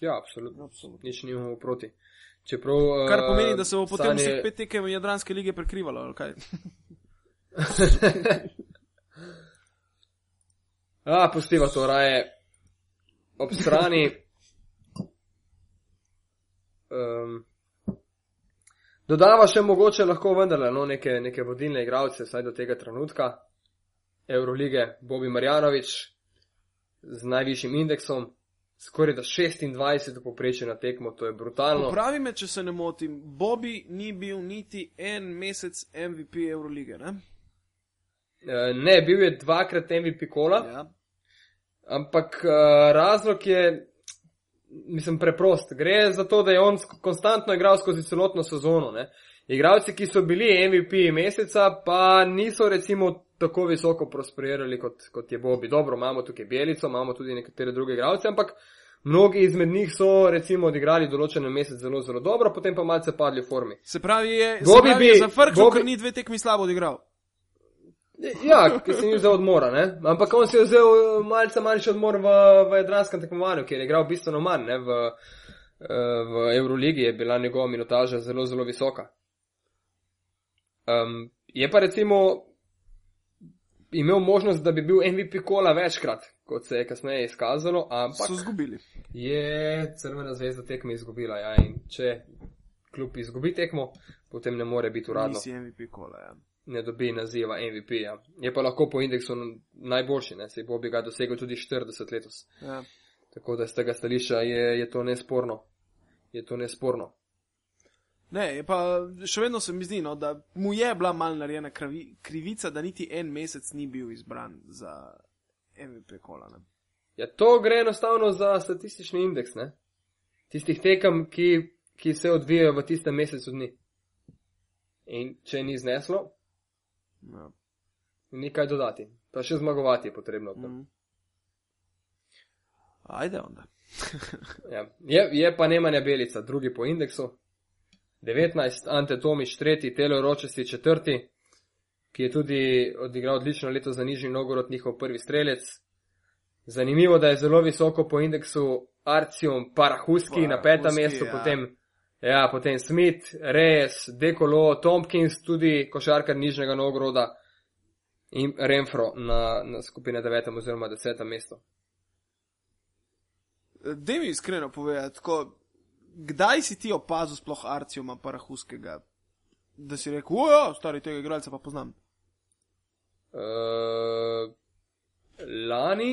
B: ja, absolutno. absolutno. Nič nimamo proti. Čeprav, uh,
A: Kar pomeni, da se bo potem
B: stanje...
A: vseh pet tekem Jadranske lige prekrivalo. ali kaj?
B: A, pustiva to raje ob strani. Um, dodava še mogoče lahko vendarle no, neke, neke vodilne igralce, vsaj do tega trenutka. Eurolige, Bobi Marjanovič z najvišjim indeksom, skoraj da 26 poprečje na tekmo, to je brutalno.
A: Pravi me, če se ne motim, Bobby ni bil niti en mesec MVP Eurolige. Ne?
B: Eh, Ne, bil je dvakrat MVP kola.
A: Ja.
B: Ampak uh, razlog je, mislim, preprost. Gre za to, da je on konstantno igral skozi celotno sezono. Ne? Igralci, ki so bili MVP meseca, pa niso recimo tako visoko prosperirali kot, kot je Bobby. Dobro, imamo tukaj Bjelico, imamo tudi nekatere druge igralce, ampak mnogi izmed njih so recimo odigrali določen mesec zelo, zelo dobro, potem pa malce padli v formi.
A: Se pravi, je, se
B: Bobby
A: pravi,
B: bi-
A: je zafrknil,
B: Bobby-
A: ker ni dve tekmi slabo odigral.
B: Ja, ki sem jih vzel odmora, ne? Ampak on si je vzel eh, malce manjši odmor v, v jadranskem tekmovanju, kjer je igral bistveno manj, ne? V, eh, v Euroligi je bila njegova minutaža zelo, zelo visoka. Um, je pa recimo imel možnost, da bi bil MVP kola večkrat, kot se je kasneje izkazalo, ampak
A: So zgubili.
B: je Crvena zvezda tekme izgubila. Ja, in če kljub izgubi tekmo, potem ne more biti uradno
A: Nisi MVP kola. Ja.
B: ne dobi naziva MVP-ja. Je pa lahko po indeksu najboljši, ne? se bo bi ga dosegel tudi 40 letos.
A: Ja.
B: Tako da z tega stališča je, je to nesporno. Je to nesporno.
A: Ne, pa še vedno se mi zdi, no, da mu je bila mal narejena kravi, krivica, da niti en mesec ni bil izbran za MVP kola. Ne.
B: Ja, to gre enostavno za statistični indeks, ne? tistih tekem, ki, ki se odvijajo v tistem mesecu dni. In če ni zneslo,
A: Ja.
B: ni kaj dodati. Pa še zmagovati je potrebno. Mm.
A: Ajde onda.
B: Ja. Je, je pa Nemanja Belica, drugi po indeksu. 19, Ante Tomiš, tretji, Telo Ročesti, četrti, ki je tudi odigral odlično leto za Nižni Novgorod, njihov prvi strelec. Zanimivo, da je zelo visoko po indeksu Arcium Parahuski na petem mestu,
A: ja.
B: potem, ja, potem Smith, Reyes, Dekolo, Tompkins, tudi košarkar Nižnega Novgoroda in Renfro na, na skupine devetem oziroma desetem mestu.
A: Dej mi iskreno povedati, tako, kdaj si ti opazil sploh Arcijuma Parahuskega, da si rekel, ojo, stari tega igralca pa poznam.
B: Uh, lani,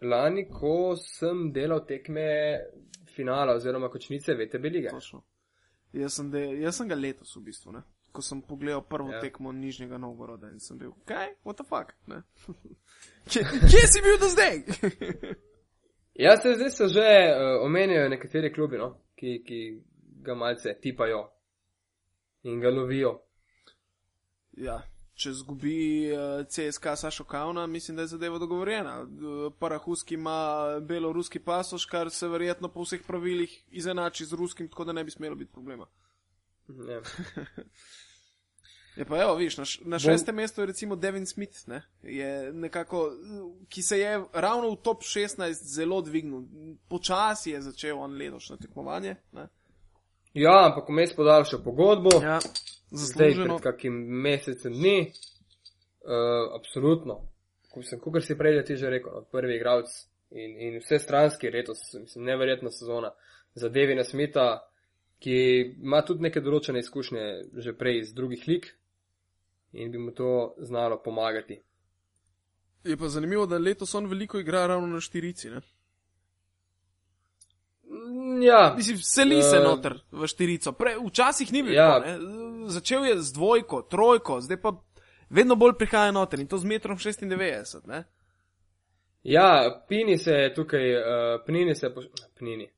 B: lani, ko sem delal tekme finala oziroma kočnice VTB lige.
A: Točno. Jaz sem, de, jaz sem ga letos v bistvu, ne? ko sem pogledal prvo
B: Ja.
A: ja. tekmo Nižnega Novgoroda in sem bil, kaj, what the fuck, ne? kje, kje si bil do zdaj?
B: Ja, se zdaj se že uh, omenjajo nekateri klubi, no, ki, ki ga malce tipajo in ga lovijo.
A: ja, če zgubi uh, CSK Sašo Kauna, mislim, da je zadeva dogovorjena. Uh, Parahuski ima beloruski pasoš, kar se verjetno po vseh pravilih izenači z ruskim, tako da ne bi smelo biti problema.
B: Ja.
A: Je pa evo, viš, na, na šestem mestu je recimo Devin Smith, ne? je nekako, ki se je ravno v top 16 zelo dvignil. Počasi je začel on letošnje tekmovanje. Ne?
B: ja, ampak vmes podaljšal pogodbo,
A: Ja,
B: zdaj
A: zasluženo.
B: pred kakim mesecem dni. Uh, absolutno. Ko sem, kot si prej ti že rekel, no, prvi igralec in, in vse stranski letos, mislim, neverjetna sezona za Devina Smitha, ki ima tudi neke določene izkušnje že prej iz drugih lig in bi mu to znalo pomagati.
A: Je pa zanimivo, da letos on veliko igra ravno na štirici. Ne?
B: Mm, Ja,
A: Mislim, seli se
B: Eh,
A: noter v štirico. Pre, včasih ni bilo.
B: Ja.
A: Ja. Začel je z dvojko, trojko, zdaj pa vedno bolj prihaja noter in to z metrom 96. Ne?
B: ja, Pini se je tukaj, uh, Pnini se je poš... Pnini.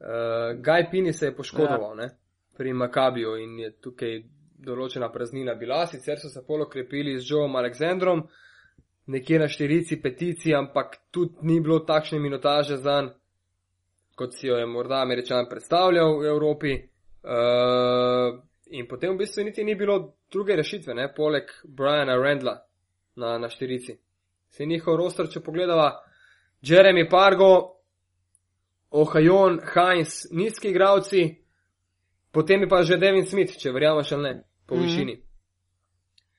B: Uh, Gaj Pini se je poškodoval ja. ne, pri Makabiju in je tukaj določena praznina bila, sicer so se polo krepili z Joeom Aleksandrom, nekje na štirici, petici, ampak tudi ni bilo takšne minutaže za njega, kot si jo je morda američan predstavljal v Evropi. Uh, in potem v bistvu niti ni bilo druge rešitve, ne, poleg Briana Randla na, na štirici. Se njihov roster, če pogledava, Jeremy Pargo, Ohajon, Heinz, nizki igravci, potem je pa že Devin Smith, če verjameš ali ne, po mm. -hmm. višini.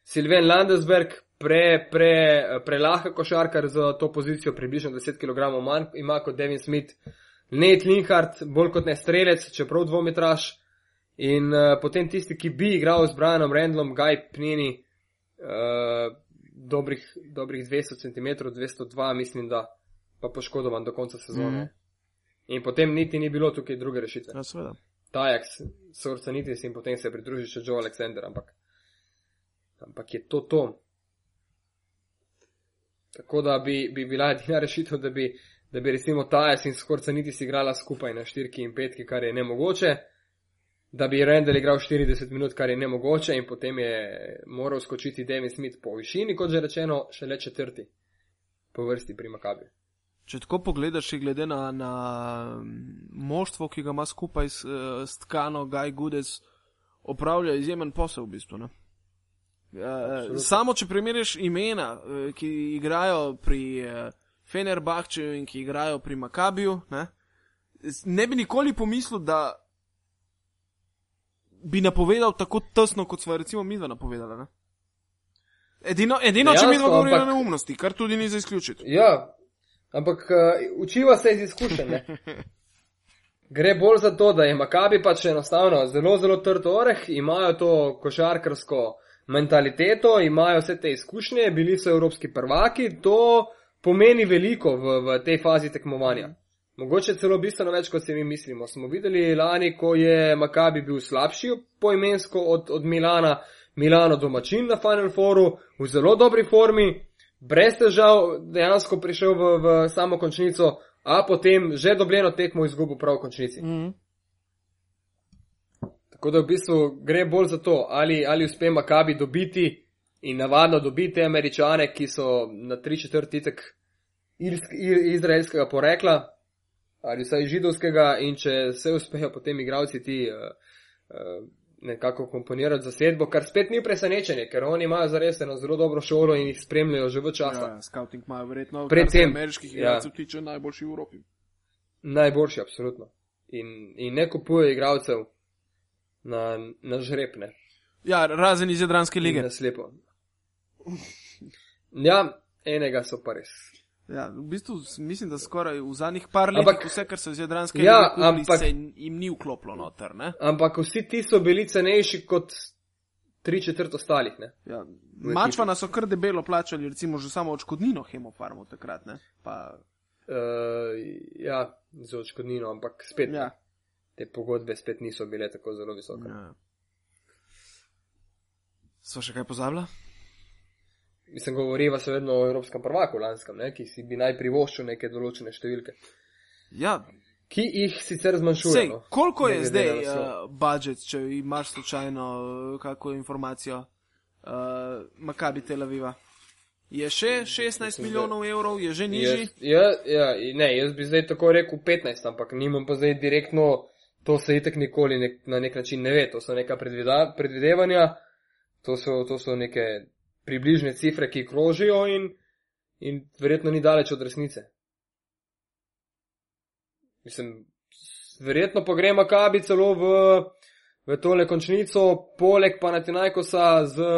B: Silven Landesberg, pre, pre, prelahka košarkar za to pozicijo, približno 10 kg manj ima kot Devin Smith. Nate Linhart, bolj kot ne strelec, čeprav dvometraž. In uh, potem tisti, ki bi igral z Brianom Randlom, Guy Pnini, uh, dobrih, dobrih 200 cm, 202, mislim, da pa poškodovan do konca sezone. Mm. -hmm. In potem niti ni bilo tukaj druge rešitve.
A: Ja, seveda.
B: Tajaks, Sorca Nitis in potem se pridruži še Joe Alexander, ampak, ampak je to to. Tako da bi, bi bila edina rešitev, da bi, da bi recimo Tajas in Sorca Nitis igrala skupaj na štirki in petki, kar je nemogoče, da bi Randall igral 40 minut, kar je nemogoče in potem je moral skočiti Devin Smith po višini, kot že rečeno, šele četrti po vrsti pri Makabi.
A: Če tako pogledaš, glede na, na moštvo, ki ga ima skupaj s, eh, s Tkano, Gaj Gudes, opravlja izjemen posel v bistvu. Ne?
B: Absolutno.
A: samo če primerjaš imena, eh, ki igrajo pri eh, Fenerbahčeju in ki igrajo pri Makabiju, ne, ne bi nikoli pomislil, da bi napovedal tako tesno, kot smo recimo mi dva napovedala. Ne? Edino, edino če mi
B: Dejansko,
A: dva govorimo
B: ampak-
A: neumnosti, kar tudi ni za izključiti.
B: Ja, ampak uh, učiva se iz izkušenj. ne. Gre bolj za to, da je Makabi pač enostavno zelo, zelo trd oreh, imajo to košarkarsko mentaliteto, imajo vse te izkušnje, bili so evropski prvaki, to pomeni veliko v, v tej fazi tekmovanja. Mogoče celo bistveno več, kot si mi mislimo. Smo videli lani, ko je Makabi bil slabši poimensko od, od Milana, Milano domačin na Final Fouru, v zelo dobri formi, brez težav dejansko prišel v, v samo končnico, a potem že dobljeno tekmo izgubil prav v končnici.
A: Mhm.
B: Tako da v bistvu gre bolj za to, ali, ali uspe Makabi dobiti in navadno dobiti američane, ki so na tri četrtitek izraelskega porekla ali vsaj židovskega in če se uspejo potem igravci ti uh, uh, nekako komponirati zasedbo, kar spet ni presenečenje, ker oni imajo zares eno zelo dobro šolo in jih spremljajo že v času.
A: Ja, scouting imajo verjetno
B: Predvsem,
A: ameriških
B: ja.
A: igralcev tiče najboljši v Evropi.
B: Najboljši, absolutno. In, in ne kupuje igralcev na, na žrepne.
A: Ja, razen iz Jadranske lige.
B: Na slepo. Ja, enega so pa res.
A: Ja, v bistvu mislim, da skoraj v zadnjih par letih vse, kar se z Jadranske
B: Ja,
A: kupili,
B: ampak-
A: se jim ni vklopilo noter, ne?
B: Ampak vsi ti so bili cenejši kot tri četrt ostalih. Ne?
A: Ja. Mačvana so kar debelo plačali, recimo že samo odškodnino Hemofarmu takrat, ne? Pa,
B: Uh, ja, z očkodnino, ampak spet
A: ja.
B: te pogodbe spet niso bile tako zelo visoke.
A: ja. So še kaj pozabila?
B: Mislim, govoriva se vedno o evropskem prvaku lanskem, ne, ki si bi naj privoščil neke določene številke,
A: Ja,
B: ki jih sicer zmanjšuje.
A: Sej,
B: no.
A: koliko je zdaj uh, budžet, če imaš slučajno uh, kakšno informacijo uh, Makabi Tel Aviva? Je še 16
B: Mislim,
A: milijonov evrov, je že nižji?
B: Jaz, ja, ja, ne, jaz bi zdaj tako rekel 15, ampak nimam pa zdaj direktno, to se itek nikoli nek, na nek način ne ve, to so neka predvida, predvidevanja, to so, to so neke približne cifre, ki krožijo in, in verjetno ni daleč od resnice. Mislim, verjetno pa gre Makabi celo v, v tole končnico, poleg Panathinaikosa z,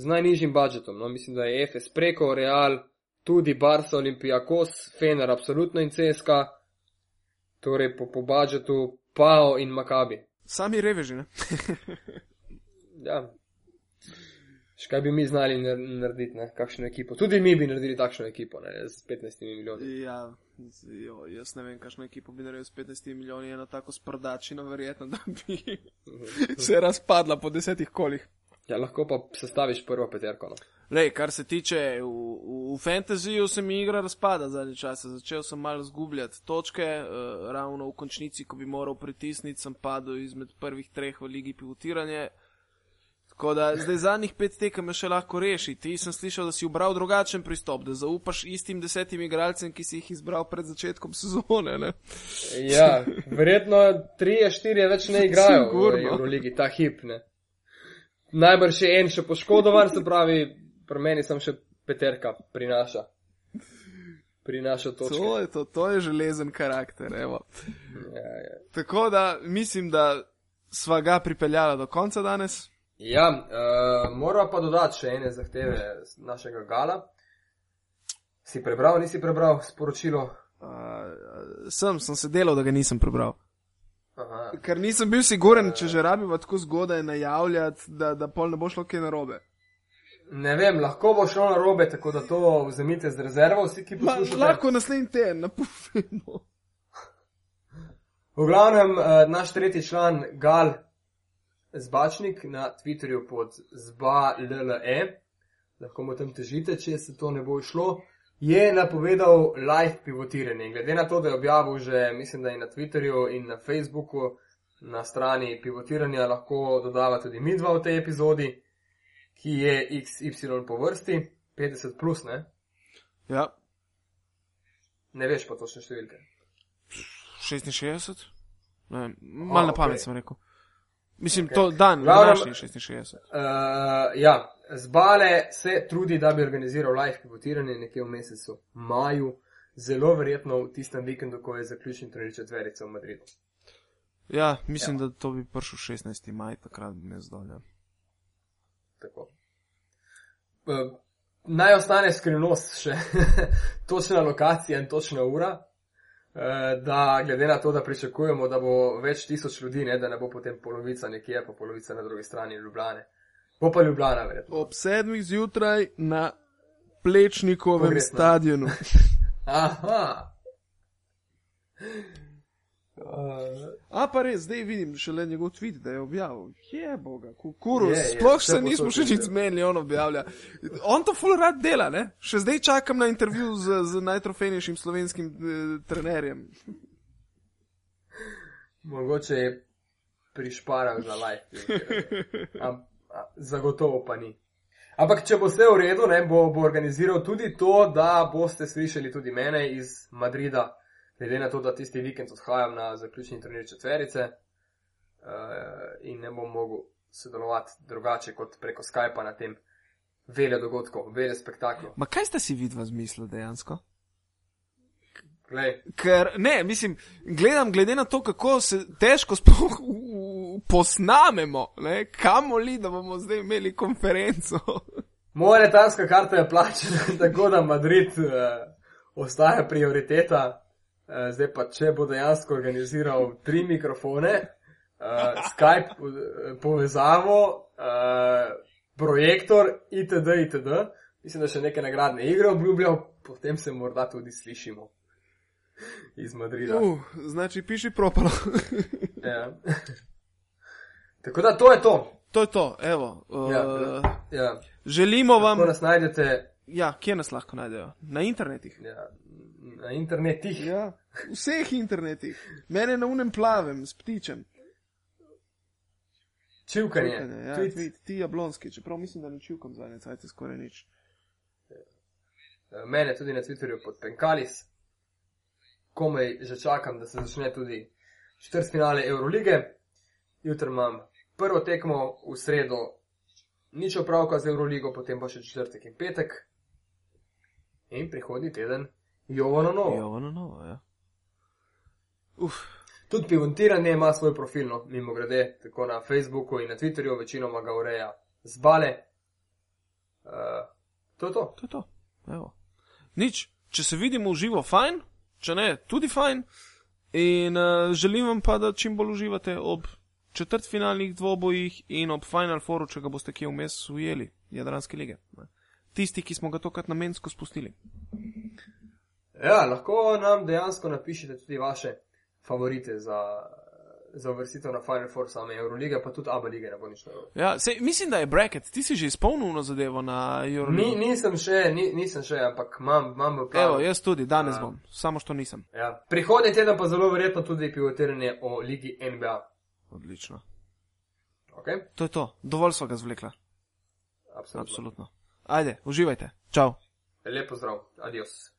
B: z najnižjim budžetom. No, mislim, da je FS preko Real, tudi Barca, Olimpijakos, Fener, absolutno in CSK, torej po, po budžetu Pao in Makabi.
A: Sami reveži, ne?
B: Ja. Še kaj bi mi znali nar- narediti, ne? kakšno ekipo. Tudi mi bi naredili takšno ekipo, ne, z 15 milijoni.
A: Ja, jo, jaz ne vem, kakšno ekipo bi naredil s 15 milijoni, eno tako sprdačino, verjetno, da bi se razpadla po desetih kolih.
B: Ja, lahko pa sestaviš prvo peterko. No.
A: Lej, kar se tiče v, v, fantasyju, se mi igra razpada zadnji čas. Začel sem malo zgubljati točke, uh, ravno v končnici, ko bi moral pritisniti, sem padel izmed prvih treh v ligi pivotiranja. Tako da zdaj zadnjih pet tekem še lahko reši. Ti sem slišal, da si ubral drugačen pristop, da zaupaš istim desetim igralcem, ki si jih izbral pred začetkom sezone. Ne?
B: Ja, verjetno trije, štirje več ne igrajo v
A: Sigurno.
B: Euroligi, ta hip. Ne. Najbrž je en še poškodovan, se pravi, pri meni sem še peterka prinaša. Prinaša točke.
A: To je to, to je železen karakter. Evo.
B: Ja, ja.
A: Tako da mislim, da sva ga pripeljala do konca danes.
B: Ja uh, moramo pa dodati še ene zahteve z našega gala. Si prebral, nisi prebral sporočilo?
A: Uh, sem, sem se delal, da ga nisem prebral.
B: Aha.
A: Ker nisem bil siguren, če že rabiva tako zgodaj najavljati, da, da pol ne bo šlo kaj narobe.
B: Ne vem, lahko bo šlo na robe, tako da to vzemite z rezervo, vsi, ki
A: Ma,
B: poslušate.
A: lahko naslednji teden napovemo.
B: V glavnem, eh, naš tretji član Gal Zbačnik na Twitterju pod zba.lle, lahko mu tam težite, če se to ne bo šlo, je napovedal live pivotiranje. Glede na to, da je objavil že, mislim, da je na Twitterju in na Facebooku na strani pivotiranja, lahko dodava tudi mi dva v tej epizodi, ki je XY po vrsti, 50 plus, ne?
A: Ja,
B: Ne veš pa točne številke.
A: 66? Ne, vem, mal na pamet sem rekel. Mislim,
B: Ok.
A: to dan,
B: Glavnem-
A: današnji 66.
B: Uh, ja, zbale se trudi, da bi organiziral live pivotiranje nekje v mesecu maju, zelo verjetno v tistem vikendu, ko je zaključen trening četverica v Madridu.
A: Ja, mislim, da to bi prišel 16. maj, takrat bi me zdolja.
B: Tako. Uh, naj ostane skrivnost še točna lokacija in točna ura. Uh, Da, glede na to, da pričakujemo, da bo več tisoč ljudi, ne, da ne bo potem polovica nekje, pa polovica na drugi strani Ljubljane. Bo pa Ljubljana, verjetno.
A: Ob sedmih zjutraj na Plečnikovem
B: Kongresnem.
A: stadionu.
B: Aha. Uh,
A: A pa res, zdaj vidim šele njegov tweet, da je objavil. Je boga, kukuru,
B: Je, je,
A: sploh se nismo še nič zmenili, on objavlja. On to full rad dela, ne? Še zdaj čakam na intervju z, z najtrofejnejšim slovenskim eh, trenerjem.
B: Mogoče je prišparal za live. Zagotovo pa ni. Ampak, če bo vse v redu, ne, bo, bo organiziral tudi to, da boste slišali tudi mene iz Madrida, glede na to, da tisti vikend odhajam na zaključni turnir četverice uh, in ne bom mogel sodelovati drugače kot preko Skypa na tem vele dogodku, vele spektaklu.
A: Ma kaj sta si vidva zmislila dejansko?
B: Glej,
A: Ker, ne, mislim, gledam, glede na to, kako se težko sploh posnamemo, ne, kamoli, da bomo zdaj imeli konferenco.
B: Moja letalska karta je plačena, tako da Madrid uh, ostaja prioriteta. Uh, zdaj pa, če bo dejansko organiziral tri mikrofone, uh, Skype uh, povezavo, uh, projektor itd. itd. Mislim, da še neke nagradne igre obljubljal, potem se morda tudi slišimo iz Madrida.
A: Uh, znači, piši propalo.
B: Ja. tako da to je to.
A: to je to, evo. Uh,
B: Ja, ja.
A: Želimo vam.
B: Lahko nas najdete
A: Ja, kje nas lahko najdejo? Na internetih.
B: ja, na internetih.
A: Ja, vseh internetih. Mene na unem plavem, s ptičem.
B: Čivkanje.
A: Čivkanje, Ja, Tweet. ti jablonski, čeprav mislim, da ne čivkam zadnje cajte skoraj nič.
B: Mene tudi na Twitterju pod Penkalis. Komaj že čakam, da se začne tudi četrtfinale Eurolige. Jutri imam prvo tekmo, v sredo nič opravka z Euroligo, potem pa še četrtek in petek. In prihodnji teden Jovano Novo.
A: Jo, no, no, ja. Uf,
B: Tudi pivotiranje ima svoj profil, no, mimo grede, tako na Facebooku in na Twitterju, večinoma ga ureja zbale. Uh, to je to.
A: to je to. Evo. Nič, če se vidimo v živo, fajn, če ne, tudi fajn. In uh, želim vam pa, da čim bolj uživate ob četrtfinalnih dvobojih in ob Final Fouru, če ga boste kje vmes ujeli, Jadranske lige. Ne. Tisti, ki smo ga tokrat namensko spustili.
B: Ja, lahko nam dejansko napišete tudi vaše favorite za, za uvrstitev na Final Four same Eurolige, pa tudi Abu lige ne bo nič narobe.
A: Ja, sej, mislim, da je bracket, ti si že izpolnil na zadevo na
B: Ni,
A: Euroligi.
B: nisem še, ni, nisem še, ampak imam, imam v
A: Evo,
B: planu.
A: jaz tudi, danes
B: Ja.
A: bom, samo što nisem.
B: Ja. Prihodnji teden pa zelo verjetno tudi pivotiranje o ligi NBA.
A: Odlično.
B: Okay?
A: To je to, dovolj so ga zvlekla.
B: Absolutno.
A: Absolutno. Ajde, uživajte. Čau.
B: Lepo zdrav, adios.